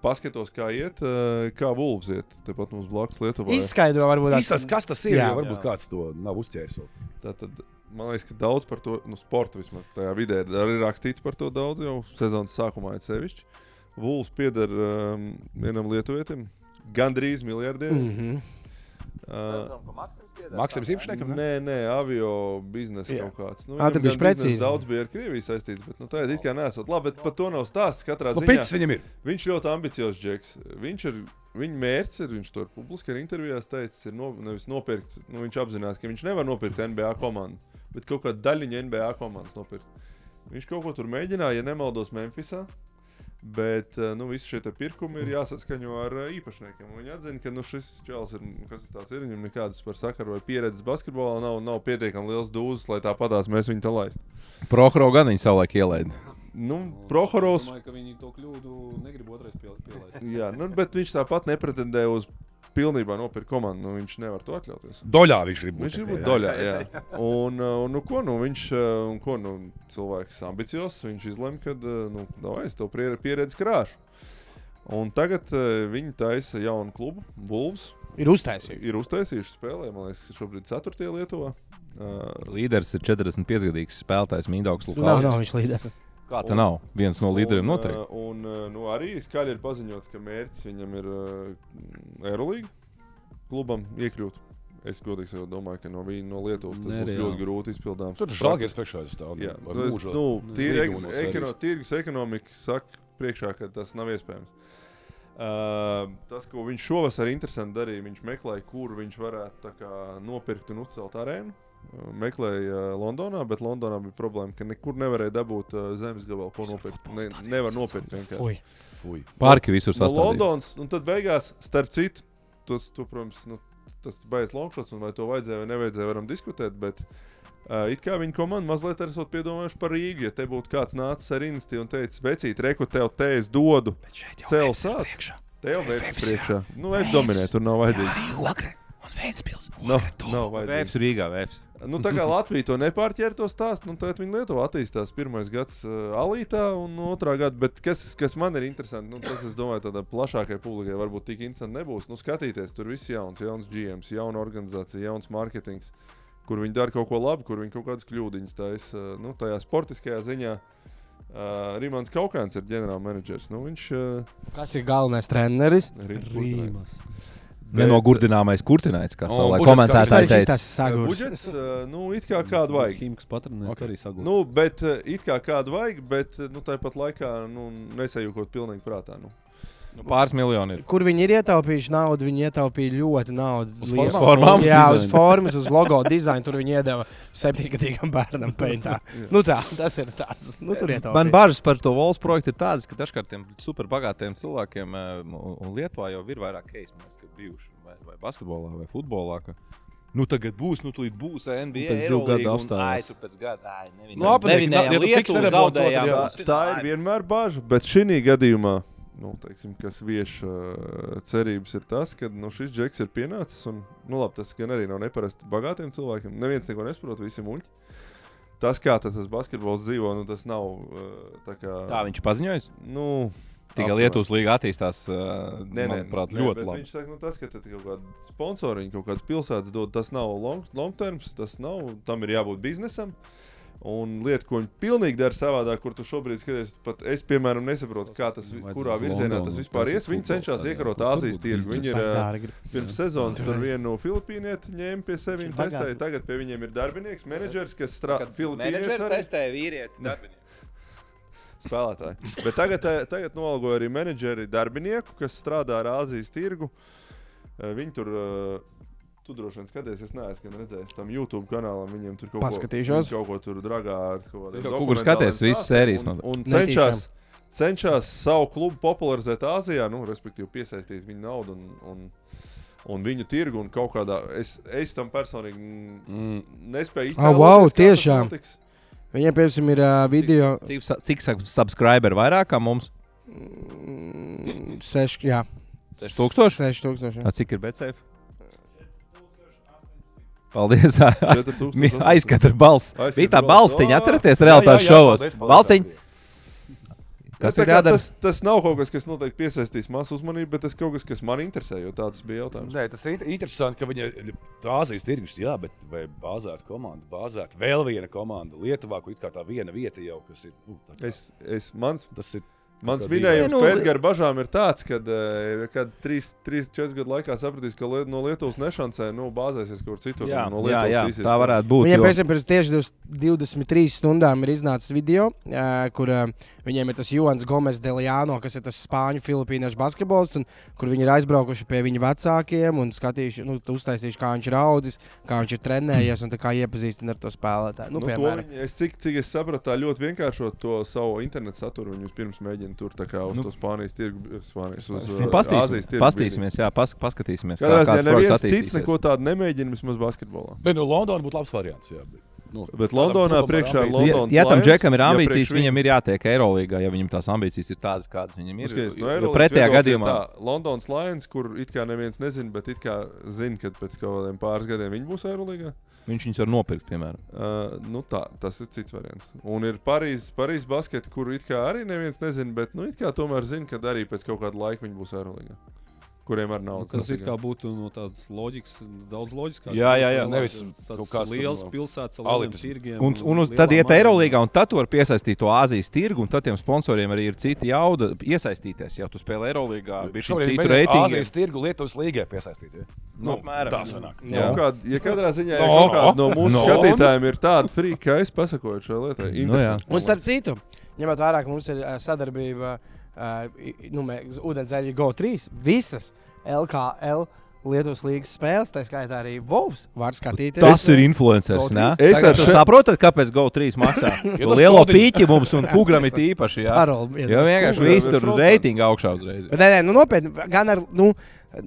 Paskatos, kā iet, uh, kā Wolves iet. Tepat mums blakus Lietuvā. Izskaidro, varbūt. tās- Īstais, kas tas ir? Jā. Jā, varbūt Jā. kāds to nav uzķēris. Tātad, man liekas, ka daudz par to, nu, sporta vismaz tajā vidē ir arī rakstīts par to daudz jau sezonas sākumā, ir sevišķi. Wolves pieder um, vienam lietuvietim, gandrīz miljardieri. Mm -hmm. Uh, Maksims īpašniekam? ne? Nē, nē, avio biznesa Jā. kaut kāds. Nu, Ā, tad viņam viņš precīzi. Daudz bija ar Krieviju saistīts, bet nu, tā ir it kā nesot. Labi, bet par to nav stāsts. Katrā ziņā Pits viņam ir. viņš ļoti ambiciozs džeks. Viņš ir. Viņa mērķis ir, viņš to ir publiski arī intervijās teicis, ir no, nevis nopirkt. Nu, viņš apzinās, ka viņš nevar nopirkt NBA komandu, bet kaut kādu daļiņu NBA komandas nopirkt. Viņš kaut ko tur mēģināja, ja nemaldos, Memphisā. Bet eh, nu, visi šie te pirkumi ir jāsaskaņo ar eh, īpašniekiem. Viņi atzina, ka nu, šis čels ir, nu, kas tas ir, viņam nekādas par sakaru vai pieredzes basketbolā nav, nav pietiekami liels dūzis, lai tāpatās mēs viņu tā laistu. Prohoro gan viņa savulaik ielaida. Nu, Prohorovs Es domāju, ka viņi to kļūdu negrib otrais piel- pielaist. Jā, nu, bet viņš tāpat nepretendē uz pilnībā nopirkt komandu. Nu, viņš nevar to atļauties. Doļā viņš grib būt. Viņš ir tikai, būt jā. doļā. Jā. Un, uh, un, nu, ko, nu, viņš uh, un ko, nu, cilvēks ambiciozs. Viņš izlemj, ka nu, davai, es tev pieredzi krāšu. Un tagad viņi taisa jaunu klubu, Bulls. Ir uztaisīts. Ir uztaisījuši spēlē, man liekas, šobrīd 4. Lietuvā. Uh, Līderis ir 45-gadīgs spēlētājs Mindaugs Nav, Lukāns. nav viņš līderis. Kā tā nav? Viens no līderiem un, noteikti. uh, Un, uh, nu, arī skaļi ir paziņots, ka mērķis viņam ir uh, Eirolandā klubam iekļūt. Es godīgi sakot, domāju, ka no viņa no Lietuvas tas būs Nereāli. ļoti grūti izpildāms. Tur žēlgais priekšā stāv. Jā, ar nu, mūžu. nu, tīri ekono, sērijas. tirgus ekonomika saka priekšā, ka tas nav iespējams. Uh, tas, ko viņš šovasar interesanti darīja, viņš meklēja, kur viņš varētu kā, nopirkt un uzcelt arēnu. Meklēja uh, Londonā, bet Londonā bija problēma, ka nekur nevarēja dabūt uh, zemes gabalu, ko nopirkt. Ne, nevar nopirkt vienkārši. Fui. Fui. Parki visur No sastāvdaļā. Londonas, un tad beigās, starp citu, tas, tu, protams, nu, tas beigas longšots, un vai to vajadzēja vai nevajadzēja, varam diskutēt. Bet, uh, it kā viņa komanda mazliet arī esot piedomājuši par Rīgu. Ja te būtu kāds nācis ar iniciatīvu un teicis, vecīt, reku tev te es dodu, cel sāc. Te jau vērts priekšā. Nu, es dominēju, tur nav vajadzīgi. Nav, nav vajadzīgi. Vēps Rīgā, vēps. Nu, tā kā Latvija to nepārķēra to stāstu, nu, tad viņa Lietuva attīstās. Pirmais gads uh, Alītā un otrā gada. Bet kas, kas man ir interesanti, nu, tas, es domāju, tādā plašākajai publikai varbūt tik interesanti nebūs. Nu, skatīties, tur viss jauns, jauns GMs, jauna organizācija, jauns mārketings, kur viņi dara kaut ko labu, kur viņi kaut kādas kļūdiņas taisa. Uh, nu, tajā sportiskajā ziņā uh, Rīmans Kaukāns ir ģenerālmenedžers. Nu, viņš uh, Kas ir galvenais treneris? Rīms Kurtināts. Nenogurdināmais kurtināts, kā budžets komentētāji teica. tas sagurs. Budžets, uh, nu, it kā kādu vajag. Himks patronēs okay. arī sagūst. Nu, bet uh, it kā kādu vajag, bet uh, nu, tāpat laikā nu, nesajūkot pilnīgi prātā. Nu. Nu, Pāris miljoni ir. Kur viņi ir ietaupījuši naudu? Viņi ietaupīja ļoti naudu. Uz Lielu. formām? Formām? Jā, Dizainu. uz formas, uz logo dizainu. Tur viņi iedeva septiņgadīgam bērnam peintā. Nu tā, tas ir tāds. Nu, tur ietaupīja. Man bažas par to valsts projektu ir tādas, ka dažkārt tiem superbagātiem cilvēkiem, eh, un Lietuvā jau ir vairāk case, man liekas, ka bijuši vai, vai basketbolā, vai futbolā. Ka... Nu, tagad būs, nu, tūlīt būs NBA. pēc divu gadu apstājās. ai, pēc gada, ai, nevinējām. Nu, apnieki, Nevinējām ja tad zaudējām. jā. Tā, tā ir vienmēr bažas, bet šī gadījumā, nu, teiksim, kas vieš uh, cerības, ir tas, ka nu, šis džeks ir pienācis. Un, nu, labi, tas gan arī nav neparasti bagātiem cilvēkiem. Neviens neko nesaprot, visi muļķi. Tas, kā tas, tas basketbols dzīvo, nu, tas nav uh, tā kā. Tā viņš paziņoja. Nu, Tikai. Lietuvas līnija attīstās, uh, Nē, nē, manuprāt, nē, ļoti labi. Viņš saka, nu, tas, ka te kaut kāda sponsora, kaut kādas pilsētas dod, tas nav long, long term, tas nav, tam ir jābūt biznesam. Un lieta, ko viņi pilnīgi dara savādāk, kur tu šobrīd skaties, pat es, piemēram, nesaprotu, kā tas, Vajadzētu kurā virzienā tas vispār ies. Viņi cenšas iekarot Āzijas tirgu. Viņi ir grib. pirms sezonas tur vienu filipīnieti ņēma pie sevis, viņi testēja. Tagad pie viņiem ir darbinieks, menedžers, kas strādā Filipīnijā. testēja vīrieti. spēlētāji. Bet tagad, tagad noalgoja arī menedžeri darbinieku, kas strādā ar Āzijas tirgu. Viņi tur. eh, Tu droši vien skaties, es neesmu redzējis tam YouTube kanālam. Viņiem tur kaut Paskatīšos. ko, kaut ko tur dragā ar kaut Tu kādiem kaut kur skaties, visas sērijas Un, no- un cenšas, cenšas savu klubu popularizēt Āzijā, nu, respektīvi piesaistīt viņu naudu un, un, un viņu tirgu. Un kaut kādā, es, es tam personīgi mm. nespēju Ah, wow, iztēloties, kā tas tiešām. Viņiem, piemēram, ir uh, video. Cik, sa- cik saka, subscriberi vairāk kā mums? Mm, Seši, jā. 6000? Seši tūkstoši. jā. A, cik ir BCF? Paldies! 4000. Aizskata balss. Bija tā balstiņa, atcerieties, realitātes šovos. Balstiņa. Tas, Kas ir kā, jādara? tas, tas nav kaut kas, kas noteikti piesaistīs masu uzmanību, bet tas kaut kas, kas man interesē, jo tāds bija jautājums. Nē, tas ir int- interesanti, ka viņa ir Āzijas tirgus, jā, bet vai bāzēta komanda, bāzēta vēl viena komanda Lietuvā, kur it kā tā viena vieta jau, kas ir. Nu, tā kā- Es, es, mans, tas ir. Mans minējums Nu, pēc gara bažām ir tāds, ka, kad 3-4 gadu laikā sapratīs, ka Liet- no Lietuvas nešancē, nu, bāzēsies kaut kur citur. Jā, no jā, jā, tīsies tā varētu būt. Viņiem jo- pēc tam pirms tieši 20 23 stundām ir iznācis video, kur viņiem ir tas Jonas Gomes Deliano, kas ir tas spāņu filipīniešu basketbols, un kur viņi ir aizbraukuši pie viņa vecākiem un skatījuši, nu, uztaisījuši, kā viņš ir audzis, kā viņš ir trenējies un tā kā iepazīstina ar to spēlētāju. Nu, Nu, to piemēram. viņi, es, cik, cik es sapratu, tā ļoti vienkāršot to savu internetu saturu. Viņi pirms mēģina tur kā uz Nu. nu, to Spānijas tirgu, Spānijas, uz Nu, uh, tirgu. pastīsimies, jā, pas, paskatīsimies. Katrā ziņā kāds neviens cits neko tādu nemēģina, vismaz basketbolā. Bet no Londonas būtu labs variants. Jā, bet, nu, Bet Londonā priekšā ir ambīcijām. Ja, Londonas ja tam džekam ir ja ambīcijas, priekš viņam ir jātiek Eirolandā, ja viņam tās ambīcijas ir tādas, kādas viņam ir. Skaties, Jo- no jo Pretējā gadījumā tā, Londonas Lions, kur it kā neviens nezina, bet it kā zina, ka pēc kaut kādiem pāris gadiem viņi būs Eirolandā. Viņš viņus var nopirkt, piemēram. Uh, nu tā, tas ir cits variants. Un ir Parīzes Parīz basketi, kuru it kā arī neviens nezina, bet nu, it kā tomēr zina, ka arī pēc kaut kāda laika viņi būs Eirolandā. Kuriem ar naudu Tas it kā būtu no tādas loģikas, daudz loģiskāk. Jā, jā, jā, nevis tāds kaut kāds liels pilsētas, elites. tirgiem. Un, un, un tad iet Eirolandā, un tad tu vari piesaistīt to Āzijas tirgu, un tad tiem sponsoriem arī ir cita jauda iesaistīties. Ja tu spēlē Eirolandā, bija šī citu reitingu. Āzijas tirgu Lietuvas līgai piesaistīt. Ja? Nu, apmēram. tā sanāk. Nu, Jā. kād, ja katrā ziņā ja No. kaut kāda no mūsu No. no. skatītājiem ir tāda frīka, kā es pasakoju šai lietai. Nu. Un starp citu, ņemot vērā, ka mums ir ā, sadarbība uh, nu, ūdenzēļa GO3, visas LKL Lietuvas līnijas spēles, tā skaitā arī Vovs. Tas ir influenceris. Es ar tu še- saprotat, kāpēc GO3 maksā? Jo lielo pīķi mums un kugram ir īpaši. Jā, Paroli. jo vienkārši viss tur reitingi augšā uzreiz. Bet, nē, nē, nu, nopietni, gan ar nu,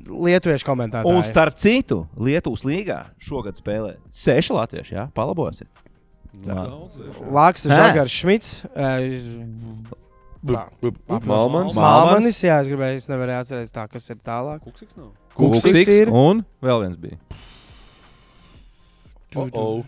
lietuviešu komentētājiem. Un starp citu, Lietuvas līgā šogad spēlē seši latvieši. Jā, palabosiet. Lāks. Žagars, Šmits. Uh, Malmans. Māmanis, jā, es gribēju, es nevarēju atcerēties tā, kas ir tālāk. Kuksiks nav. Kuksiks ir. Un vēl viens bija. Oh, oh.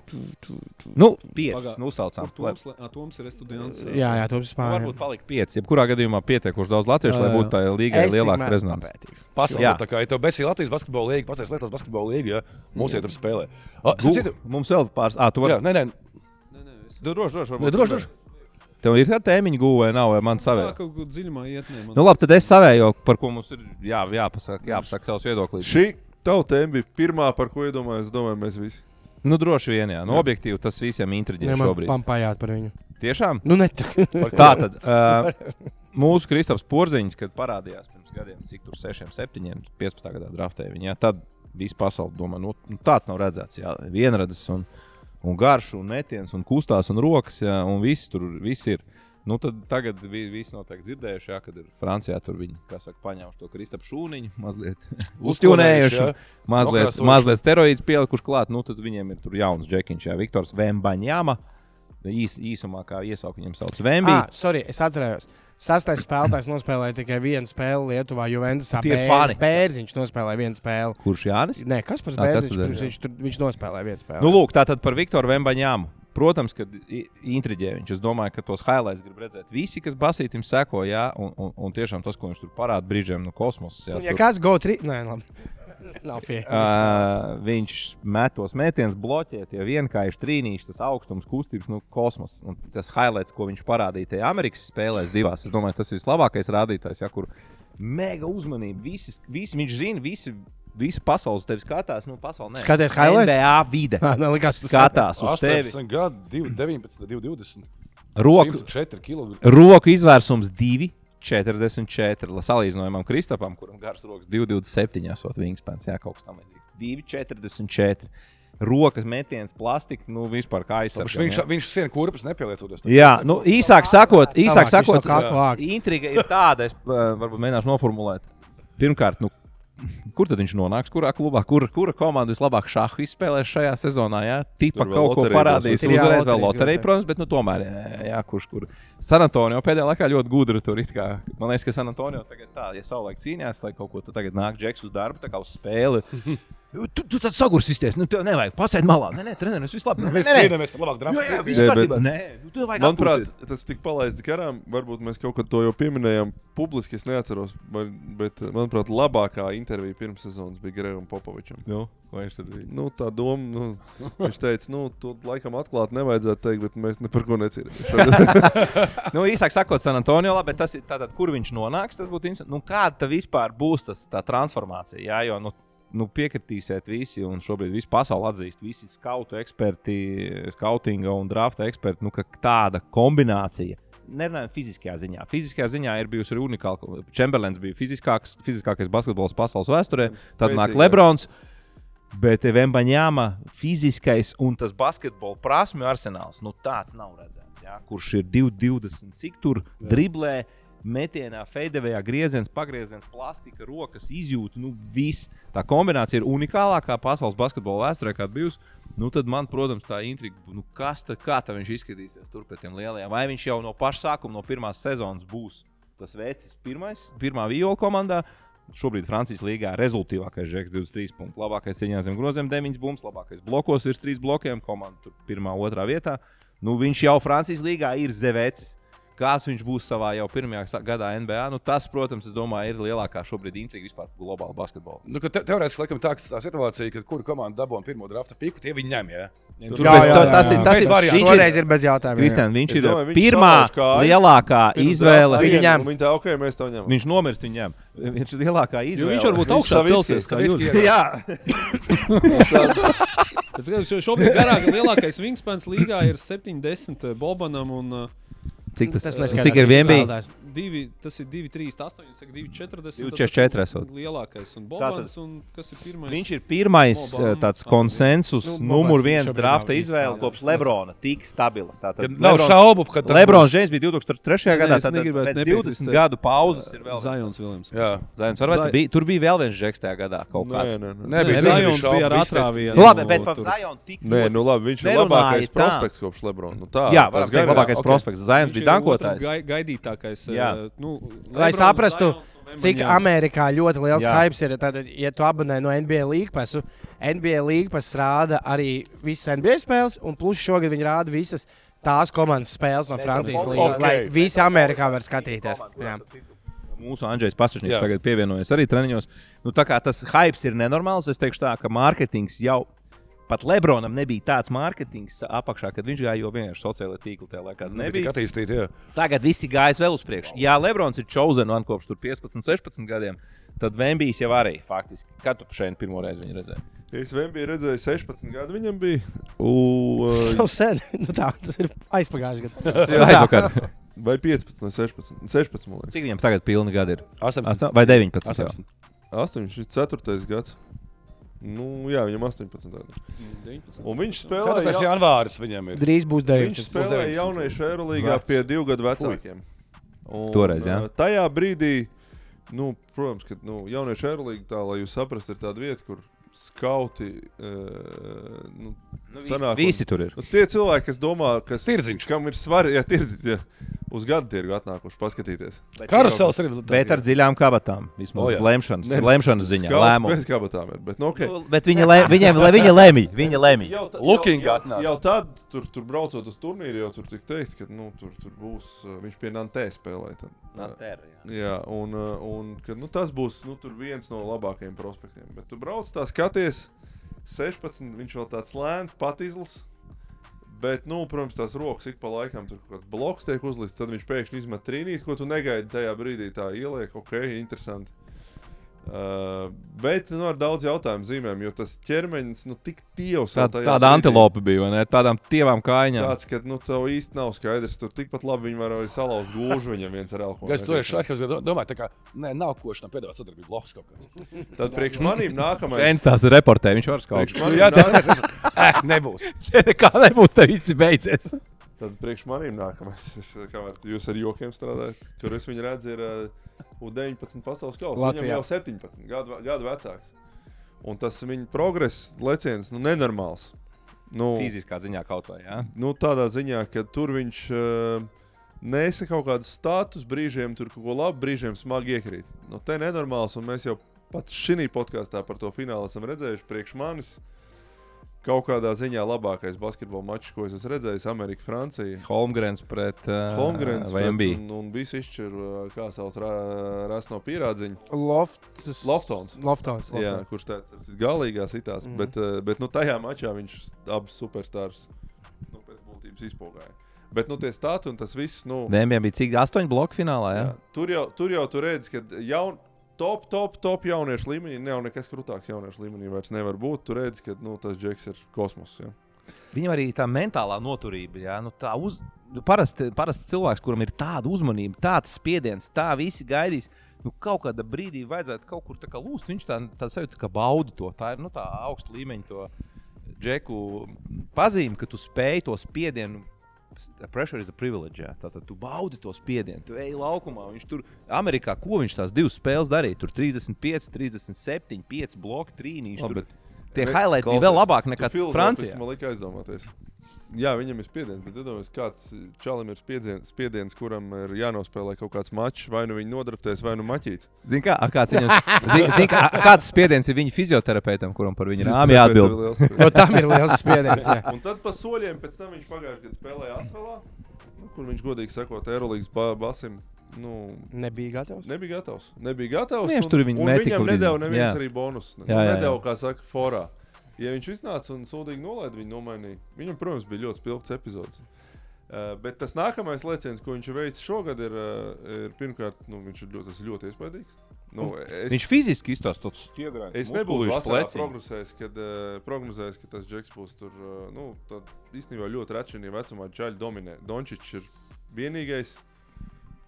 Nu, pieci. Pagā- Nu, saucām. Kur Toms, a, Toms ir estudiants. Jā, jā, tas ir Nu, spāņu. varbūt palika pieci. Jebkurā gadījumā pietiekoši daudz latviešu, lai Jā, jā. būtu tā līgai lielāka rezonance. Pasaulē, Jā. tā kā ja tev besī Latvijas basketbola līnija, pats Latvijas basketbola līnija, ja mūsu iet tur spēlē. Ah, starp citu, Mums vēl pāris. Ah, tu jā, vari. nē, nē, Nē, nē, es... Droši, droši. nē, droši, droši. Tev ir tā tēmiņa gūva vai nav, vai man Tā savē? kaut kur dziļumā iet. Ne. Nu, labi, tad es savējo, par ko mums ir jā, jāpasaka, jāpasaka savs viedoklis. Šī tava tēma bija pirmā, par ko iedomājos, domāju, mēs visi. Nu, droši vien, jā. Nu, objektīvi tas visiem intriģē Ja man šobrīd. pampājāt par viņu. Tiešām? Nu, ne tā. Tā tad uh, mūsu Kristaps Porziņš, kad parādījās pirms gadiem, cik tur 6, 7, 15 gadā draftēja viņa, jā, tad visa pasaule domā, nu, nu tāds nav redzēts. Jā, vienredzes un, un garš, un metiens, un kustās, un rokas, jā, un viss tur viss ir. Nu, tad tagad vi- visi noteikti dzirdējuši, jā, kad ir Francijā tur viņi, kā saka, paņēmuši to Kristapu šūniņu, mazliet uztūnējuši, jā. mazliet, mazliet steroīdus pielikuši klāt. Nu, tad viņiem ir tur jauns džekiņš, jā, Viktors Vembaņāma. Īs, īsumā, kā iesaukt viņam sauc Vembi. Ah, sorry, es atcerējos. Sastais spēlētājs nospēlēja tikai vienu spēli Lietuvā, Juventusā. Tie ir fani. Bērziņš nospēlēja vienu spēli. Kurš Jānis? Nē, kas par Ah, Bērziņš? Kaspars Pirms viņš, tur, viņš nospēlēja vienu spēli. Nu, lūk, tā tad par Viktoru Vembaņāmu. Protams, ka intriģē viņš. Es domāju, ka tos highlights grib redzēt visi, kas basītim seko, jā, un, un, un tiešām tas, ko viņš tur parāda brīžiem no kosmosa. Jā, Un, ja tur, kāds go trīs, nē, labi. Nav pie. uh, viņš met tos metienus, bloķē tie vienkārši trīnīši, tas augstums, kustības, nu, kosmos. Un tas highlights, ko viņš parādīja tajā Amerikas spēlēs, divās, es domāju, tas ir vislabākais rādītājs, ja, kur mega uzmanība. Visi, visi viņš zina, visi, visi pasaules tevi skatās. Nu, pasaule, nē. Skaties highlights? NBA vide. Man liekas, tas Skatās uz tevi. 18 gadi, 2, 19, 2, 20. Roku, 4 kg. roku izvērsums 2. 44. la- Salīdzinājumam Kristapam, kuram garas rokas 2,27. esot wingspans, jā, kaut kas tamlīdzīgs. 2,44. Rokas metiens, plastika, nu vispār kā Viņš, aizsargāt. viņš, viņš sienu kurpes nepieliecoties. Jā, nu īsāk sakot, īsāk sakot, intriga ir tāda, es uh, varbūt mēģināšu noformulēt. Pirmkārt, nu, kur tad viņš nonāks, kurā klubā, kur, kura komanda vislabāk šāhu izspēlēs šajā sezonā? Jā, tipa kaut ko parādīs. jā, Uzreiz vēl loterija, protams, bet nu, tomēr, jā, jā, kurš kur. San Antonio pēdējā laikā ļoti gudri tur it kā. Man liekas, ka San Antonio tagad tā, ja savulaik cīnījās, lai kaut ko tad tagad nāk džeks uz darbu, tā kā uz spēli. Tu, tu tāds sagursisties, nu, tev nevajag pasēdi malā. Nē, nē, treneris, viss labi. Mēs cīnāmies par labāku Jā, draftu. jā, pirku. viss kārtībā. Nē, nu, tev vajag Manuprāt, tas tika palaists garām. Varbūt mēs kaut kad to jau pieminējām publiski. Es neatceros, bet, manuprāt, labākā intervija pirms sezonas bija Grevam Popovičam. Nu, Nu, tā doma, nu, viņš teica, nu, to laikam atklāti nevajadzētu teikt, bet mēs ne par ko necīnāmies. nu, īsāk sakot, San Antonio, bet tas ir tātad, kur viņš nonāks. Tas būtu interesanti. Nu, kāda tā vispār būs tas, tā transformācija? Jā, jo, nu, nu, piekritīsiet visi, un šobrīd visu pasauli atzīst, visi skautu eksperti, skautinga un drafta eksperti, nu, ka tāda kombinācija. Nerunājot fiziskajā ziņā. Fiziskajā ziņā ir bijusi arī unikāla. Čemberlens bija fiziskāks, fiziskākais basketbols pasaules vēsturē. Tad nāk Spēcīgāks. Lebrons. Bet Vembaņāma fiziskais un tas basketbola prasmju arsenāls, nu tāds nav redzēts. Jā, kurš ir 2,20, cik tur jā. driblē, metienā, feidevējā, grieziens, pagrieziens, plastika, rokas izjūta. Nu, viss. Tā kombinācija ir unikālākā pasaules basketbola vēsturē, kāda bijusi. Nu, tad man, protams, tā intriga, nu, kas tad, kā tad viņš izskatīsies tur pret tiem lielajiem. Vai viņš jau no paša sākuma, no pirmās sezonas būs tas vecis, pirmais, pirmā viola komandā. Šobrīd Francijas līgā rezultātīvākais žeks 23 punkts, labākais cīņā zem groziem 9 bumbas, labākais blokos virs 3 blokiem, komanda tur pirmā, otrā vietā. Nu, viņš jau Francijas līgā ir zevēcis. Kāds viņš būs savā jau pirmajā gadā NBA? Nu, tas, protams, es domāju, ir lielākā šobrīd intriga vispār globāla basketbolā. Nu, ka te, teorētiski laikam tā, tā situācija, kad kura komanda dabūja pirmo drafta piku, tie viņi ņem. Ja? Tur Jā, bez- jā, jā, tas jā. ir tas, variantu. viņš Šoreiz ir. bez jautājumiem. Kristian, viņš ir domāju, viņš pirmā lielākā izvēle. Viņi ņem. Viņi tā, ok, mēs to ņemam. Viņš nomirst, viņš ņem. Viņš ir lielākā Jo izvēle. viņš varbūt Viņš augšā celsies. Jā, Es skatos, jo Šobrīd garāk, lielākais wingspans līgā ir 70 Bobanam un uh, cik tas, Tas cik ir spēlētājs. Divi, tas ir 2, 3, 8, 2, 40. 2,44 esot. Lielākais un Bobans, un kas ir pirmais? Viņš ir pirmais Obama. eh, tāds konsensus, Nu, nu, numur viens drafta izvēle kopš Lebrona. Tik stabila. Tātad Kad nav šaubu, ka tas Lebrons būs- Džeims bija 2003. Nē, gadā. es Tad negribētu pēc nepiekrist, 20 te- gadu pauzes ir vēl. Zajons Viljams. Jā. Zajons, varbūt Zai- bija, tur bija vēl viens žeks tajā gadā. Kaut Nē, kāds. nē, nē. Nē, bija Zajons bija ar atrāvienu. Nu, labi, bet par. Zajonu tik Nē, nu labi, viņš ir labākais prospekts kopš Lebrona. Nu, tā, Jā, tas ir. labākais prospekts. Zajons bija ir dankotājs. Gai, gaidītākais. Jā. eh, Nu, Lai Lebrons, saprastu, Zajons un Cik. Amerikā ļoti liels Jā. hype ir, tad, ja tu abonē no NBA līnijas, NBA līnijas rāda arī visas NBA spēles, un plus šogad viņi rāda visas tās komandas spēles no Francijas līnijas, lai visi Amerikā var skatīties. Jā. Mūsu Andrzejs Jā. tagad pievienojas arī treniņos. Nu, tā kā tas hype ir nenormāls, es teikšu tā, ka mārketings jau. Pat Lebronam nebija tāds mārketings apakšā, kad viņš gāja jau vienkārši sociālajā tīklā. Tajā laikā Nebija attīstīta. jā. Tagad visi gājas vēl uz priekšu. Jā, Lebrons ir chosen one kopš tur 15, 16 gadiem. Tad Vembijs jau arī faktiski. Kad tu šeit pirmo reizi viņu redzēji? Es vien biju redzējis 16 gadu, viņam bija. U, uh, jau sen, nu tā, tas ir aizpagājušajā gadā. Aizvakar. vai 15 vai 16? 16 man liekas. Cik viņam tagad pilni gadi ir? 18. Asto- Vai 19? jau? 18. 8, šis 4. gads. Nu, jā, viņam 18. gadu. 19. Un viņš 4. spēlēja, ja, janvāris viņam ir. Drīz būs viņš 9. spēlēja 19. jauniešu aerolīgā Vecs. pie divu gadu vecākiem. Un, Toreiz, jā? Tajā brīdī, nu, protams, ka nu, jauniešu aerolīga, tā, lai jūs saprastu, ir tāda vieta, kur skauti. Uh, nu, Nu, Sanāk, visi, visi tur ir. Nu, tie cilvēki, kas domā, kas, Tirdziņš. kam ir svarīgi, ja tirdziņš, ja, uz gadu tirgu atnākuši paskatīties. Karusels arī. Bet ar dziļām kabatām. Vismaz oh, jā. lemšanas, Ne, lemšanas ziņā. Lēmumu. Bez kabatām ir, bet nu, ok. Nu, Bet viņa, lē, viņiem, lai viņa lemj, viņa lemj. Jau, jau, jau, jau tad, tur, tur braucot uz turnīru, jau tur tika teikts, ka nu, tur, tur būs, uh, viņš pie Nantē spēlē. Tad, uh, jā, un, uh, un ka, nu, tas būs nu, tur viens no labākajiem prospektiem. Bet tu brauc tā skaties, 16, viņš vēl tāds lēns, patizls. Bet, nu, protams, tās rokas ik pa laikam tur kaut kāds bloks tiek uzlikts, tad viņš pēkšņi izmet trīnīt, ko tu negaidi tajā brīdī. Tā ieliek, ok, interesanti. Uh, bet nu, ar daudz jautājumu zīmēm, jo tas ķermenis nu, tik tievs. Tā, tāda brīdī. antilopa bija, vai ne? Tādām tievām kājām. Tāds, ka nu, tev īsti nav skaidrs. Tur tikpat labi viņi var arī salauzt gūžu viņam viens ar elku. Es tur esmu šeit, domāju, tā kā nē, nav košanā piedāvāt sadarbību. Lohs kaut kāds. Tad priekš manīm nākamais. Viens tās reportē, viņš var manīm jā, tā nākamais. eh, nebūs. Nekā nebūs, tev viss beidzies. Tad priekš manīm nākamais. Es, kā var, jūs ar jokiem strādājat, kur es viņu redzu, ir uh, U19 pasaules kausa. Viņam jau 17 gadu, gadu vecāks. Un tas viņa progress leciens, nu, nenormāls. Nu, Fiziskā ziņā kaut vai. Ja? nu, tādā ziņā, ka tur viņš uh, nesa kaut kādu status, brīžiem tur kaut ko labu, brīžiem smagi iekrīt. Nu, te nenormāls, un mēs jau pat šī podkāstā par to finālu esam redzējuši priekš manis. Kaut kādā ziņā labākais basketbola mačs, ko es esmu redzējis, Amerika, Francija. Holmgrens pret uh, Holmgrens vai MB. un, un visu izšķir, uh, kā sauc, rās no pierādziņa. Lofts. Loftons. Loftons. Jā, Loftons. kurš tāds - galīgā sitās. Mhm. Mm. Bet, uh, bet nu, tajā mačā viņš abus superstars nu, pēc būtības izpogāja. Bet nu, tie stāti un tas viss. Nu, Dēmiem bija cik 8 bloku finālā. Jā? jā, tur, jau, tur jau tu redz, ka jaun, top, top, top jauniešu līmenī nav nekas krūtāks jauniešu līmenī vairs nevar būt. Tur redz, ka nu, tas džeks ir kosmos. Ja. Viņam arī tā mentālā noturība. Jā? Nu, tā uz... parasti, parasti cilvēks, kuram ir tāda uzmanība, tāds spiediens, tā visi gaidīs. Nu, kaut kādā brīdī vajadzētu kaut kur tā kā lūst. Viņš tā, tā sajūta, ka baudi to. Tā ir nu, tā augsta līmeņa to džeku pazīme, ka tu spēj to spiedienu. The pressure is a privilege. Jā. Tātad tu baudi to spiedienu, tu ej laukumā. Viņš tur, Amerikā, ko viņš tās divas spēles darīja? Tur 35, 37, 5 bloki, 3. Labi, Tur, tie highlights bija vēl labāk nekā Francijā. Man liekas, aizdomāties. Jā, viņam ir spiediens, bet iedomājieties, kāds čalim ir spiediens, spiediens, kuram ir jānospēlē kaut kāds mačs, vai nu viņi nodrapties, vai nu maķīts. Zini, kā, a, kāds, viņam, zin, zin, kā, kāds spiediens ir viņa fizioterapeitam, kuram par viņu rāmī jāatbild? No tam ir liels spiediens. jā. Un tad pa soļiem pēc tam viņš pagājušajā gadā spēlēja Asvelā, nu, kur viņš godīgi sakot, Eirolandes ba basim. Nu, Nebija gatavs. nebija gatavs. Nebija gatavs. Viņš un- tur metika Viņam nedēļa neviens Jā. arī bonus. Ne, Jā, jā, jā. Nedēļa, kā saka, forā. Ja viņš iznāca un sūdīgi nolaida, viņu nomainīja. Viņam, protams, bija ļoti spilgts epizods. Uh, bet tas nākamais lēciens, ko viņš ir veicis šogad, ir, uh, ir pirmkārt, nu, viņš ir ļoti, ļoti iespaidīgs. Nu, es, Viņš fiziski izstāsta tāds stiegrāns. Es nebūtu prognozējis, kad, uh, prognozējis, ka tas džeks būs tur. Uh, nu, tad īstenībā ļoti rečenie vecumā Čaļi dominē. Dončičs ir vienīgais,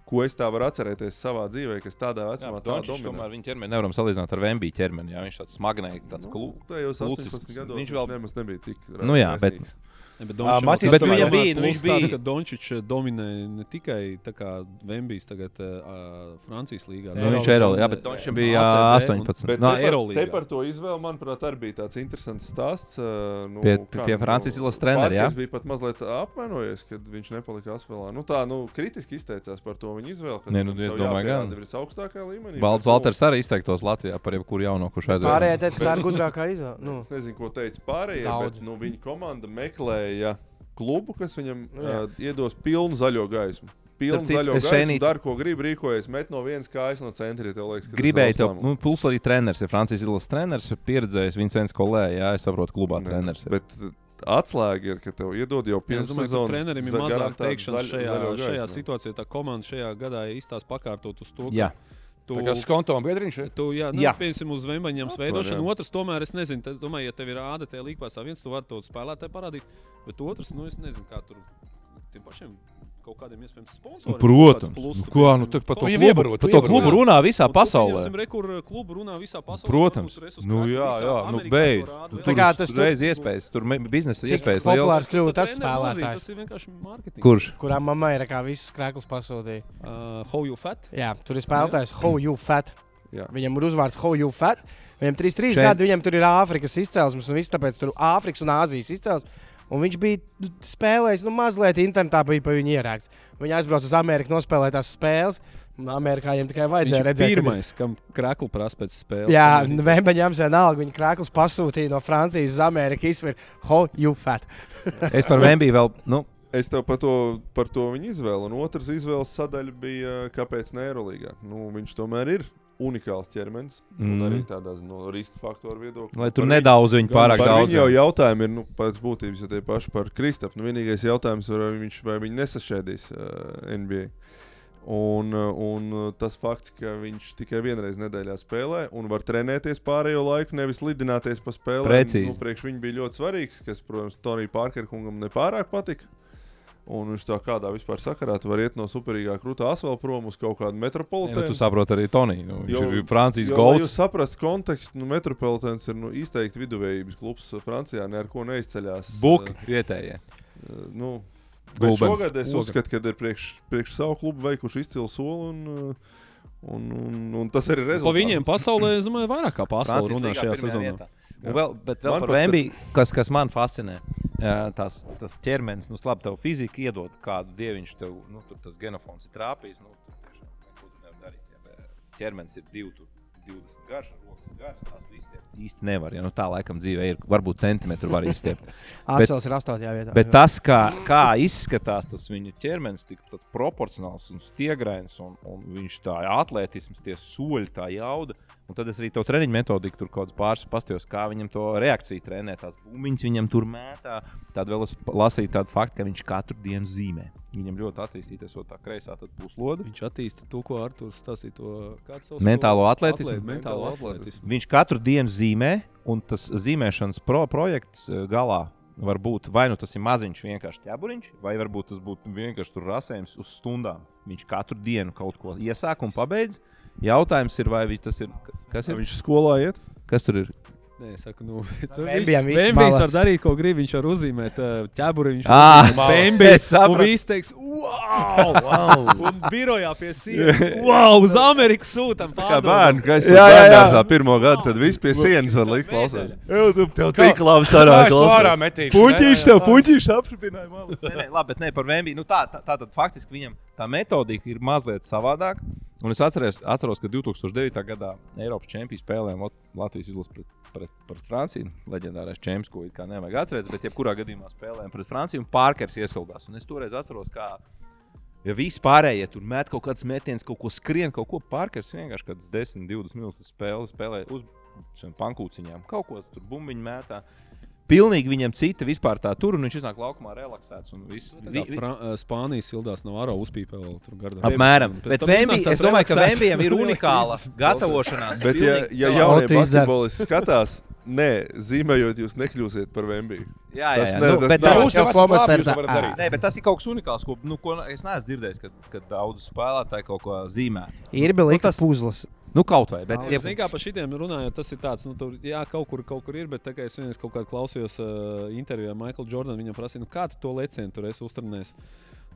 ko es tā varu atcerēties savā dzīvē, kas tādā vecumā tā Dončičs dominē. tomēr viņa ķermeni nevaram salīdzināt ar Vembī ķermeni. Jā, viņš tāds smagnējs, tāds Nu, klu. tajos klucisks. 18 gados Viņš viņš vēl- nemaz nebija tik Nu jā, bet- Ja, bet Matis vēl Bet viņam bija- nu, viņš bija- tāds, ka Dončičs dominē ne tikai tā kā Vembijs tagad uh, Francijas līgā. Nu, Nu, viņš ir Eirolandā. Jā, bet Dončičam bija ACB 18. Bet No, te, par, te par to izvēli, manuprāt, arī bija tāds interesants stāsts. Uh, nu, Pie- kā, pie Francijas izlases trenera, jā? Parkers bija pat mazliet apvainojies, kad viņš nepalika Asvelā. Nu, tā, nu, kritiski izteicās par to viņa izvēli. ka Nē, nu, es domāju, jāpierāda gan. ir visaugstākajā līmenī. Balts bet, nu, Valters arī izteiktos Latvijā par jebkuru jauno, kurš aizvien. Pārējie teica, ka tā ir gudrākā izvēle. Nu, Es nezinu, ko teica pārējie, bet nu, viņa komanda meklēja klubu, kas viņam Nu, jā. uh, iedos pilnu zaļo gaismu. Pilnu Starp citu, zaļo es gaismu, šeit- dara, ko grib, rīkojas, met no vienas kājas no centra. ja Liekas, ka Gribēju lēmums. nu, plus arī treneris, ir Francijas izlases treneris, ir pieredzējis Vincents Kolē, jā, es saprotu, klubā Nē, treneris. ir. Bet uh, atslēga ir, ka tev iedod jau Es pirms domāju, ka trenerim ir mazāk teikšanas šajā, šajā gaismu. situācijā. Tā komanda šajā gadā īstās pakārtot uz to, ka Jā, tu, Tā kā skonto biedriņš. Tu, jā, nu, Jā. piemēram, uz Vembaņiem Aptuveni, veidošanu. Otrs, tomēr, es nezinu, tad, domāju, ja tev ir āda, tie līkpāsā viens, tu vari to spēlētāju parādīt. Bet otrs, nu, es nezinu, kā tur tiem pašiem kaut kādiem iespējams sponsoriem. protams. Plus, Nu, kā, nu, tā par to Tu jau klubu, iebarot, par to iebarot. klubu runā visā pasaulē. Pieņemsim, re, kur klubu runā visā pasaulē. Protams, nu jā, jā, nu beidz. to vēl. Tā Tur kā tas tur- reiz iespējas, tur biznesa iespējas liels. populārs kļuva Tā tas spēlētājs, Tas ir vienkārši mārketings. Kurš? kurām mammai ir kā viss krēkls pasūtīja. Uh, how you fat? Jā, tur ir spēlētājs How You Fat. Jā. Viņam ir uzvārds How You Fat. Viņam 33 Šeit- gadi, viņam tur ir Āfrikas izcelsmes, un viss tāpēc tur Āfrikas un Āzijas izcelsmes. Un viņš bija spēlējis, nu, mazliet internetā bija pa viņu ierēkts. Viņi aizbrauca uz Ameriku, nospēlēja tās spēles. Amerikā viņam tikai Viņš vajadzēja ir redzēt, pirmais, kam krāklu prasa pēc spēles. Jā. Vēmbaņam vienalga, viņa krāklis pasūtīja no Francijas uz Ameriku. Izsver, How You Fat. Es par Vembiju vēl, nu, Es tev par to, par to viņa izvēli. Un otrs izvēles sadaļa bija, kāpēc ne Eirolandā. Nu, viņš tomēr ir unikāls ķermenis. Mm. Un Mm. arī tādā no riska faktora viedokļa. lai tur Par nedaudz viņu pārāk Par daudz. viņu jau jautājumi ir nu, pēc būtības, ja tie paši par Kristapu. Nu, vienīgais jautājums ir, vai viņš vai viņi nesašķēdīs uh, NBA. Un, uh, un uh, tas fakts, ka viņš tikai vienreiz nedēļā spēlē un var trenēties pārējo laiku, nevis lidināties pa spēlēm. Precīzi. Nu, priekš viņa bija ļoti svarīgs, kas, protams, Tonija Pārkera kungam nepārāk patika. Un viņš tā kādā vispār sakarā var iet no superīgā krūtā asfalta prom uz kaut kādu Ja, nu, metropolitānu. tu saproti arī Toniju. Nu, viņš Jo- ir Francijas Jo, lai jūs golds. saprastu kontekstu, nu, Metropolitāns ir nu, izteikti viduvējības klubs Francijā, ne ar ko neizceļās. Buki Eh, vietējie. eh, nu, šogad es uzskatu, ka ir priekš, priekš savu klubu veikuši izcilu soli. Un, eh, un, un, un tas arī ir Pa rezultāts. viņiem pasaulē, es domāju, vairāk kā pasaulē runā šajā sezonā. vēl, bet vēl Man par Vembiju, kas, kas man fascinē, jā, tas, tas ķermenis, nu, labi, tev fizika iedod kādu dieviņš, tev nu, tur tas genofons ir trāpījis. Nu, tur tiešām neko tu nevari darīt. Bet ķermenis ir divi, tur, 20 garš, rokas garš. tās izstiept Īsti nevar. Ja, nu, tā laikam dzīvē ir. Varbūt centimetru var izstiept. Asels ir 8. vietā. Bet tas, kā, kā izskatās tas viņa ķermenis, tik tāds proporcionāls un stiegrains, un, un viņš tā atletisms, tie soļi, tā jauda. Un tad es arī to treniņu metodiku tur kaut kādā pāris pastījos, kā viņam to reakciju trenē. Tās bumbiņas viņam tur mētā. Tad vēl es lasīju tādu faktu, ka viņš katru dienu zīmē. Viņam ļoti attīstīties, o tā kreisā tad puslode. Viņš attīsta to, ko Arthurs stāstīja. To, kāds sauc to? Mentālo atletismu. Atlēt- Mentālo atletismu. Viņš katru dienu zīmē, un tas zīmēšanas pro projekts eh, galā var būt vai nu tas ir maziņš, vienkārši ķēburiņš, vai varbūt tas būtu vienkārši tur rasējums uz stundām. Viņš katru dienu kaut ko iesāk un pabeidz. Jautājums ir, vai tas ir. Kas, ir? Viņš skolā iet. kas tur ir? Nē, es saku, nu, Bembijs var darīt, ko grib. Viņš var uzzīmēt uh, ķēburi. Viņš sapratu. Un viss teiks, wow! wow! un birojā pie sienas. Wow! Uz Ameriku sūtam Kā pārdodam. bērnu, ka es Jā, jā, jā. bērnā pirmo gadu, tad viss pie sienas var likt klausās. Tev tik labi Kā sarāk klausās. Puķīši tev, puķīši apšupināja malu. Nē, labi, bet ne par Vembiju. Nu, tā, tā, tā tad faktiski viņam tā metodika ir mazliet savādāka. Un es atceros, atceros ka 2009. gadā Eiropas čempionu spēlēm Lat- Latvijas izlase pret, pret, pret Franciju. Leģendārais čempions, ko it kā nevajag atcerēties, bet jebkurā gadījumā spēlējām pret Franciju un Pārkers iesildās. Un es toreiz atceros, kā Ja viss pārējie tur met kaut kādas metienas, kaut ko skrien, kaut ko pārkars vienkārši kādas 10, 20 minūtes spēle, spēlē uz pankūciņām. Kaut ko tur bumbiņu mētā. Pilnīgi viņam cita vispār tā tur, un viņš iznāk laukumā relaksēts. un viss- Tā vi- vi- Spānijas sildās no Aro uzpīpē vēl tur gardā. Apmēram. Pēc Bet Vembi, es domāju, ka. Vembijam ir unikāla gatavošanās. Bet, ja, ja jaunie basketbolisti skatās, nē, zīmējot, jūs nekļūsiet par Vembiju. Jā, jā, Tas jā. ne- Nu, tas tas- Jūs jau jau esat Fomas labi, jūs startā. varat Ā. darīt. Nē, bet tas ir kaut kas unikāls, ko, nu, ko es neesmu dzirdējis, kad, kad daudz spēlētāji kaut ko zīmē. Ir bija Nu, tas- tas puzles. Nu, kaut vai. Bet, Es zinu, kā par šitiem runājot, tas ir tāds, nu, tur, jā, kaut kur, kaut kur ir, bet kā es vienreiz kaut kādā klausījos uh, intervijā Maikla Jordana, viņam prasīja, nu, kā tu to lecienu tur esi uzturnējis.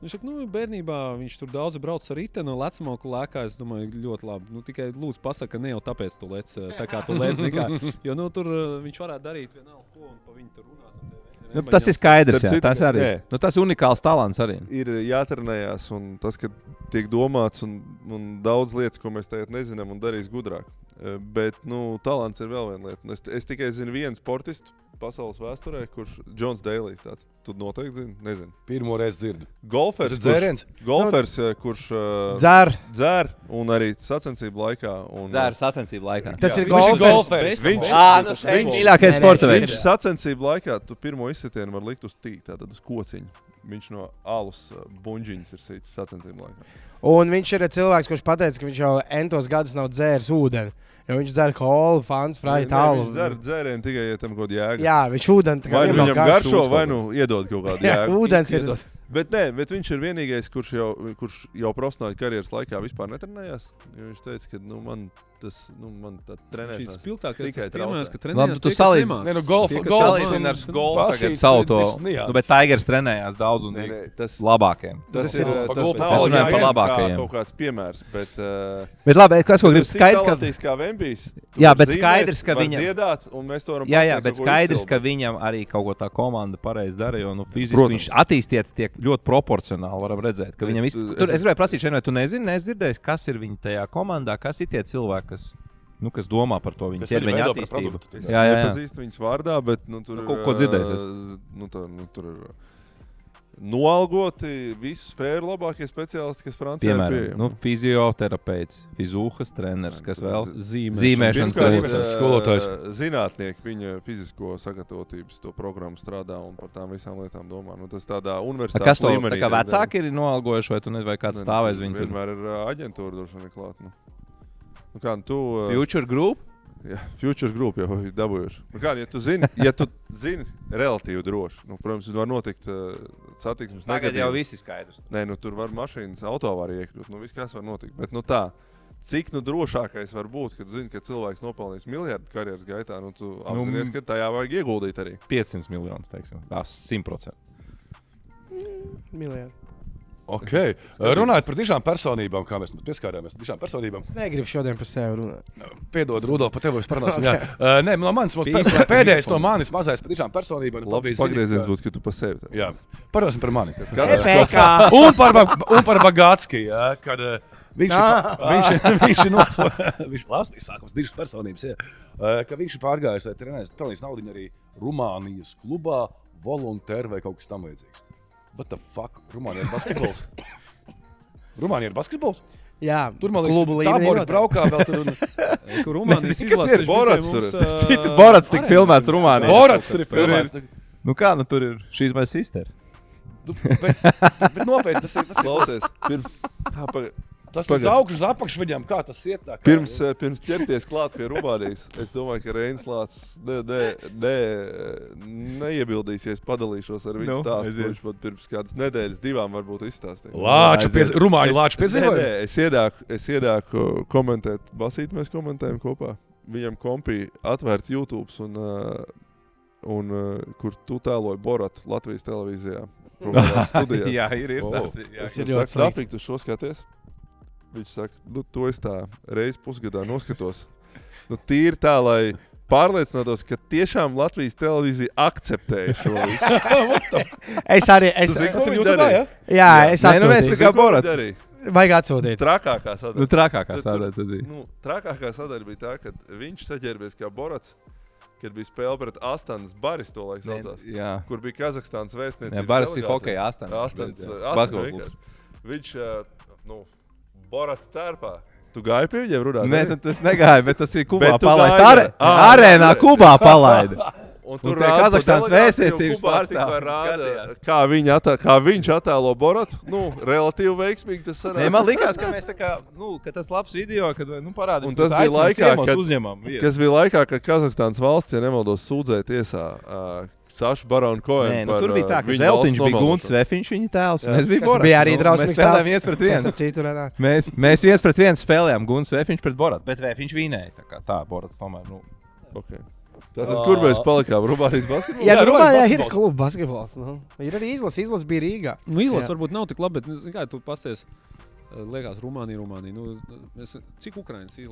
Viņš saka, nu, bērnībā viņš tur daudz brauc ar riteni, no lecmoku lēkā. Es domāju, ļoti labi. Nu, tikai lūdzu, pasaka, ne jau tāpēc tu lec, uh, tā kā tu lec. Kā, jo nu, tur uh, viņš varētu darīt vienalga, ko un pa viņu tur runāt. Nu, tas ir skaidrs. Jā, citu, tas arī nē. nu, tas ir unikāls talants. Arī. Ir jātrenējās, un tas, ka tiek domāts, un, un daudz lietas, ko mēs tagad nezinām, un darīs gudrāk. Eh, Bet nu, talants ir vēl viena lieta. Es, es tikai zinu vienu sportistu pasaules vēsturē, kurš Džons Deilijs. Tāds, tu noteikti zini, nezinu. Pirmo reizi dzirdu. Golfers, Tas ir dzēriens. kurš, golfers, eh, kurš uh, Dzer. dzer un arī sacensību laikā. Un, Dzēra sacensību laikā. Tas ir Viņš ir golfers. golfers. Viņš- Ā, nu, šeit Viņš- mīļākais Nē, nē, sporta viņš- veids. Viņš sacensību laikā tu pirmo izsitienu var likt uz tīkla, tātad uz kociņa. Viņš no alus uh, buļģiņas ir sīcis sacensību laikā. Un viņš ir cilvēks, kurš pateica, ka viņš jau entos gadus nav dzēris ūdeni. Jo viņš dzer kolu, fanu, sprāģi Nē, tālu. Viņš dzer dzērienu tikai, ja tam kaut kāda jēga. Jā, viņš ūdeni Vai nu viņam garš garšo, vai nu iedod kaut kādu jēgu. ūdens ir. Bet, nē, bet viņš ir vienīgais, kurš jau, kurš jau profesionāli karjeras laikā vispār netrenējās. Viņš teica, ka nu, man tas nu, man tā Šis trenēšanās spilgtākais tikai tas traucē. ka Labi, trenējas tu kas salīdz-. Nē, nu, golf- Tie, golf- salīdz- Salīdzina ar golfu tagad savu to. nianses. Nu, bet Tigers trenējās daudz un Nē, nē, tas, labākiem. tas, Tas ir, ir tas golfu. Es runāju par labākajiem. kā Kaut kāds piemērs, bet uh, Bet labi, kas ko grib skaidrs, ka Skaidrs, kā Vembijs. Tu Jā, bet skaidrs, ka var viņam- Dziedāt, un mēs to varam Jā, jā, bet skaidrs, ka viņam arī kaut ko tā komanda pareizi dara. Jo nu, fiziski viņš attīstīts tiek ļoti proporcionāli. Varam redzēt, ka Es- gribēju prasīt, šeit, vai tu nezini, neesi dzirdējis, kas ir viņa tajā komandā, kas ir tie cilvēki, kas, nu, kas domā par to viņa ķermeņa attīstību. produktu. Jā, jā, jā. nepazīstu viņas vārdā, bet nu, tur Nu, ir, kaut ko dzirdējis ā, Nu, tur, nu, tur ir noalgoti visu sfēru labākie speciālisti, kas Francijā ir Piemēram, pieejami. nu, fizioterapeits, fizūhas treneris, kas vēl Zīmēšanas. zīmēšanas ā, skolotājs. Zinātnieki viņa fizisko sagatavotības to programmu strādā un par tām visām lietām domā. Nu, tas tādā universitātes Kas to līmenī. tā kā vecāki ir noalgojuši, vai tu nezini, vai kāds Ne, stāvēs tur viņu? Vienmēr ir aģentūra droši vien klāt. Nu. Nu, kā, nu, tu, ā, Future Group? Jā, Future Group jau ir dabūjuši. Nu, kā, ja tu zini, ja tu zini relatīvi droši, nu, protams, var notikt uh, satiksmes Tagad jau viss ir skaidrs. Nē, nu, tur var mašīnas autovārija iekļūt. Nu, viss, kas var notikt. Bet, nu, tā, cik nu, drošākais var būt, kad zini, ka cilvēks nopelnīs miljardu karjeras gaitā, nu, tu apzinājies, ka tajā vajag ieguldīt arī. 500 miljonus, teiksim, tā 100%. Miljoni. Okay. Runājot par dažām personībām, kā mēs pieskārāmies dažām personībām. Es negribu šodien par sevi runāt. Piedod, Rudolf, par tevi parunāsim. jā. Uh, nē, no manis mums pēc- pēdējais no manis mazais par dažām personībām. Nu, bija pagrieziens būtu, ka tu pa sevi. tā. Jā, parunāsim par mani. Katrs- PK. Un par, un par Bagātski. Jā, kad, uh, Viņš, Ah. viņš, viņš ir noslēdzis. Viņš labs bija sākums, divas personības. Jā. Ka viņš ir pārgājis, lai trenēs, pelnījis naudu arī Rumānijas klubā, volontēri vai kaut kas tamlīdzīgs. What the fuck? Rumānija ir basketbols. Rumānija ir basketbols. Jā, Tur man liekas, klubu tā noteikti. braukā vēl tur. Un... Kur Rumānijas izlase ir bija Borats mums, tur. ā, Citu Borats arēnā. filmēts Rumānijā. Borats tur ir filmēts. Nu kā, nu tur ir šīs mazas sisters. Tu- Bet, bet nopietni, tas ir. Tas ir Klausies, pirms, tā, paga, Tas ir uz augšu, uz apakšu viņam, kā tas iet. Tā, kā, pirms, eh, pirms ķerties klāt pie Rumānijas, es domāju, ka Reinas Lācis ne, ne, ne, neiebildīsies. Padalīšos ar viņu Nu, stāstu. ko Viņš man pirms kādas nedēļas, divām varbūt izstāstīja. Lāča, piez, rumāņu lāča Nē, piedzīvoja. es iedāku, es iedāku komentēt, basīt, mēs komentējam kopā. Viņam kompī atvērts YouTube, un, uh, un uh, kur tu tēloji Boratu Latvijas televīzijā. Jā, ir, ir O, tāds. Jā, Tas ir ļoti slikti. Rafik, tu šo skaties? Viņš saka, nu, to es tā reizes pusgadā noskatos. Nu, tīri tā, lai pārliecinātos, ka tiešām Latvijas televīzija akceptēja šo visu. Es arī. Es, Tu zini, ko Tas ir darīja? ja? jā, es Nē, nu, mēs tā kā arī Vajag atsūtīt. trakākā Nu, sadaļa. trakākā Tad sadaļa tas bija. Nu, trakākā sadaļa bija tā, ka viņš saģērbies kā Borats, kad bija spēle pret Astanas Baris, to laiku saucās. Jā, Kur bija Kazahstānas vēstniecība. jā Baras ir hokeja astoņas. Astoņas. Basketbols. Viņš, ā, nu, Borats tērpā. Tu gāji pie viņiem runāt? Nē, tad tas negāja, bet tas ir Kubā Bet tu palaist. gāji, Are. Ā, arēnā. Kubā palaida. Un rāda pa Kazahstānas vēstniecības skatījās. Kā, attā, kā viņš attēlo Boratu. Nu, relatīvi veiksmīgi tas sanāk. man liekas, ka kā, nu, ka tas labs video, kad, nu, parādīt. Un tas bija laikā, kad- uzņemam. Kas bija laikā, kad Kazahstānas valsts, ja nemaldos, sūdzēja tiesā uh, Sašu Baronu Koenu. Nē, nu, par, tur bija tā, ā, ka Zeltiņš bija Guns. Vefiņš, viņa tēls. Jā. Mēs bijām Tas bija arī drausmīgs. Mēs spēlējām viens pret vienu. citu. Mēs, mēs viens pret vienu spēlējām Guns Vefiņš pret Boratu, bet Vefiņš vinēja. Tā kā tā, Borats tomēr, nu, Okay. Tātad, kur mēs palikām? Rumānijas basketbolā? Jā, Jā, Rumānijā ir kluba basketbols. Nu. Ir arī izlase. Izlase bija Rīgā. Nu, izlase varbūt nav tik laba, bet, nu, kā tu pasties. Eh, Liekas, Rumānija, Rumānija. Nu, es, cik Ukraiņas eh,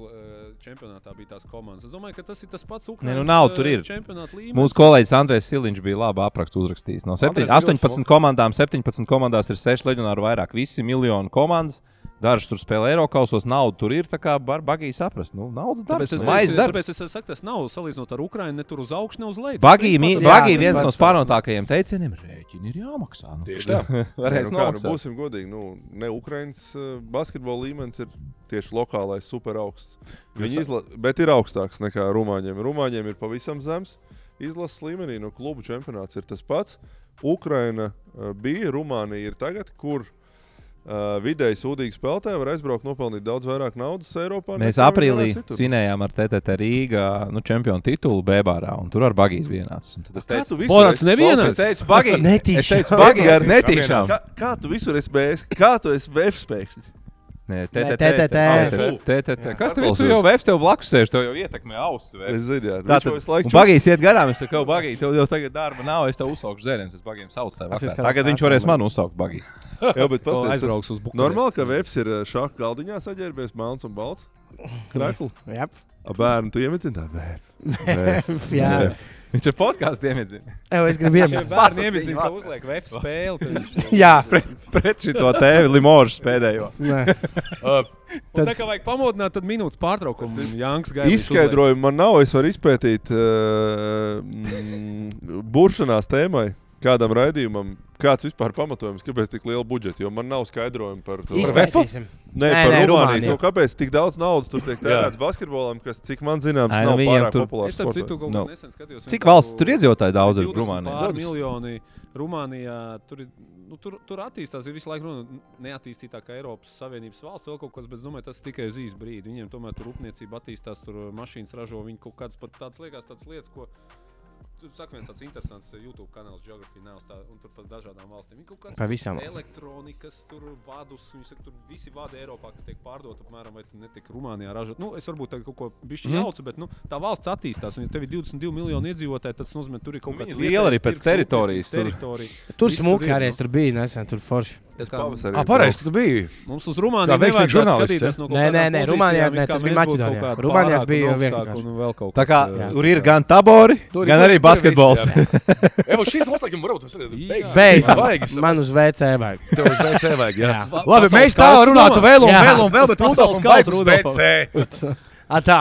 čempionātā bija tās komandas? Es domāju, ka tas ir tas pats Ukraiņas nu nav, tur ir. čempionāta līmenis. Mūsu kolēģis Andrēs Siliņš bija labi aprakstu uzrakstījis. No 7, Andrejs 18 komandām, 17 komandās ir 6 leģionāri vairāk. Visi miljoni komandas. Dažas tur spēlē Eiropasos, naudu tur ir. Tā kā bagīgi saprast. Nu, naudas Tāpēc darbs, es, mājas teicu, tāpēc es saku, tas nav salīdzinot ar Ukraiņu, ne tur uz augšu, ne uz leju. Tas viens no spārnotākajiem teicieniem - rēķini ir jāmaksā. Nu, Tieši tā. Varēs nu, nu, nomaksāt. būsim godīgi. Nu, ne Ukraiņas uh, basketbola līmenis ir tieši lokālais, super augsts. Viņi izla... Bet ir augstāks nekā Rumāņiem. Rumāņiem ir pavisam zems. Izlases līmenī no klubu čempionāts ir tas pats. Ukraina uh, bija, Rumānija ir tagad, kur uh, vidēji sūdīgi spēlētāji var aizbraukt, nopelnīt daudz vairāk naudas Eiropā. Mēs aprīlī svinējām ar TTT Rīgā nu, čempionu titulu Bēbārā, un tur ar bagīs vienāds. Tad es teicu, visu Borats nevienāds? es teicu, bagīgi. Netīšām. Es teicu, bagīgi ar netīšām. Kā, kā tu visur esi bijis? Kā tu esi VF spēkšņi? TTT. Kas tev ir? Tu jau VF tev blakus sēž, tev jau ietekmē ausis. Es zinu, jā. Tā laiku un bagīs iet garām, es saku, bagīgi, tev jau tagad darba nav, es tev uzsaukšu zērienus, es bagiem saucu kā Tagad viņš varēs man uzsaukt bagīs. Jā, bet pastāstiet, aizbrauks uz Bukaresti. Normāli, ka Vēps ir eh, šāda galdiņā saģērbies, melns un balts. Krakls. Jā, A bērnu tu iemeti tā, vēp. jā. Viņš ir podkāstiem iedzina. Es gribu iemest. bērni iemīļot, ka uzliek VF spēli. Jā, Pret šito te Limožu pēdējo. Nē. Uh, Tā kā vajag pamodināt, tad minūtes pārtraukumu. Izskaidrojumu man nav. Es varu izpētīt uh, mm, buršanās tēmai. Kādam raidījumam, kāds vispār pamatojums, kāpēc tik liela budžeta? Jo man nav skaidrojumu par to. Izpētīsim. Nē, Nē, par nē, Rumāniju. Rumānija. To, kāpēc tik daudz naudas tur tiek tērēts basketbolam, kas, cik man zināms, Ai, nu nav pārāk tur- populārs. Es citu nesen skatījos. Cik valsts tur iedzīvotāji daudz ir Rumānijā? Miljoni Rumānijā. Tur, ir, nu, tur, tur attīstās, ir visu laiku runa neattīstītākā Eiropas Savienības valsts, vēl kaut kas, bet es domāju, tas tikai uz īsu brīdi. Viņiem tomēr tur rūpniecība attīstās, tur mašīnas ražo, viņi kaut kādas pat tādas liekas, tādas lietas, ko. Tur saka, viens tāds interesants eh, YouTube kanāls, Geography Now, tā, un tur par dažādām valstīm. Viņi kaut kādas Pa visām valstīm. elektronikas, tur vadus, viņi saka, tur visi vadi Eiropā, kas tiek pārdoti apmēram, vai tur netiek Rumānijā ražot. Nu, es varbūt tagad kaut ko bišķi Mhm. jaucu, bet nu, tā valsts attīstās, un ja tev ir 22 miljoni iedzīvotāji, tad tas nozīmē, tur ir kaut Viņi kāds liela arī pēc teritorijas tur. Tur tur smuki arī nu. es tur biju nesen, tur forši. Ah, pareizi, tu biji. Mums uz Rumāniju nevajadzētu žurnālists, skatīties no Nē, nē, nē, Rumānijā, nē, tas bija Maķedonijā. pārāk bija vienkārši. Tā kā jā. tur ir gan tabori, gan arī basketbols. jā. Evo, šis noslēgums varbūt tas ir Vajag, man uz VC vajag. Tev uz BC vajag, jā. Jā. Labi, mēs tā runātu vēl un vēl un vēl, bet kausu vajag uz. A, tā.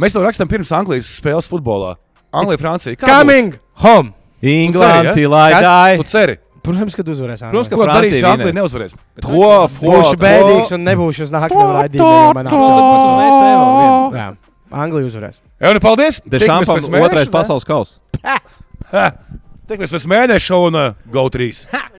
Mēs to rakstām pirms Anglijas spēles futbolā. Anglija, Francija. Coming home! Englanti, Tu lai būs? Tu ceri. Protams, kad uzvarēs. Protams, ka Francija ja Anglija neuzvarēs? To, Būšu bēdīgs un nebūšu uz nākamā raidījuma. Anglija uzvarēs. Jā, nu paldies. De Tikamies Šampam pēc mēneša, otrais ne? pasaules kausa. Tikamies pēc mēneša un uh, Go 3.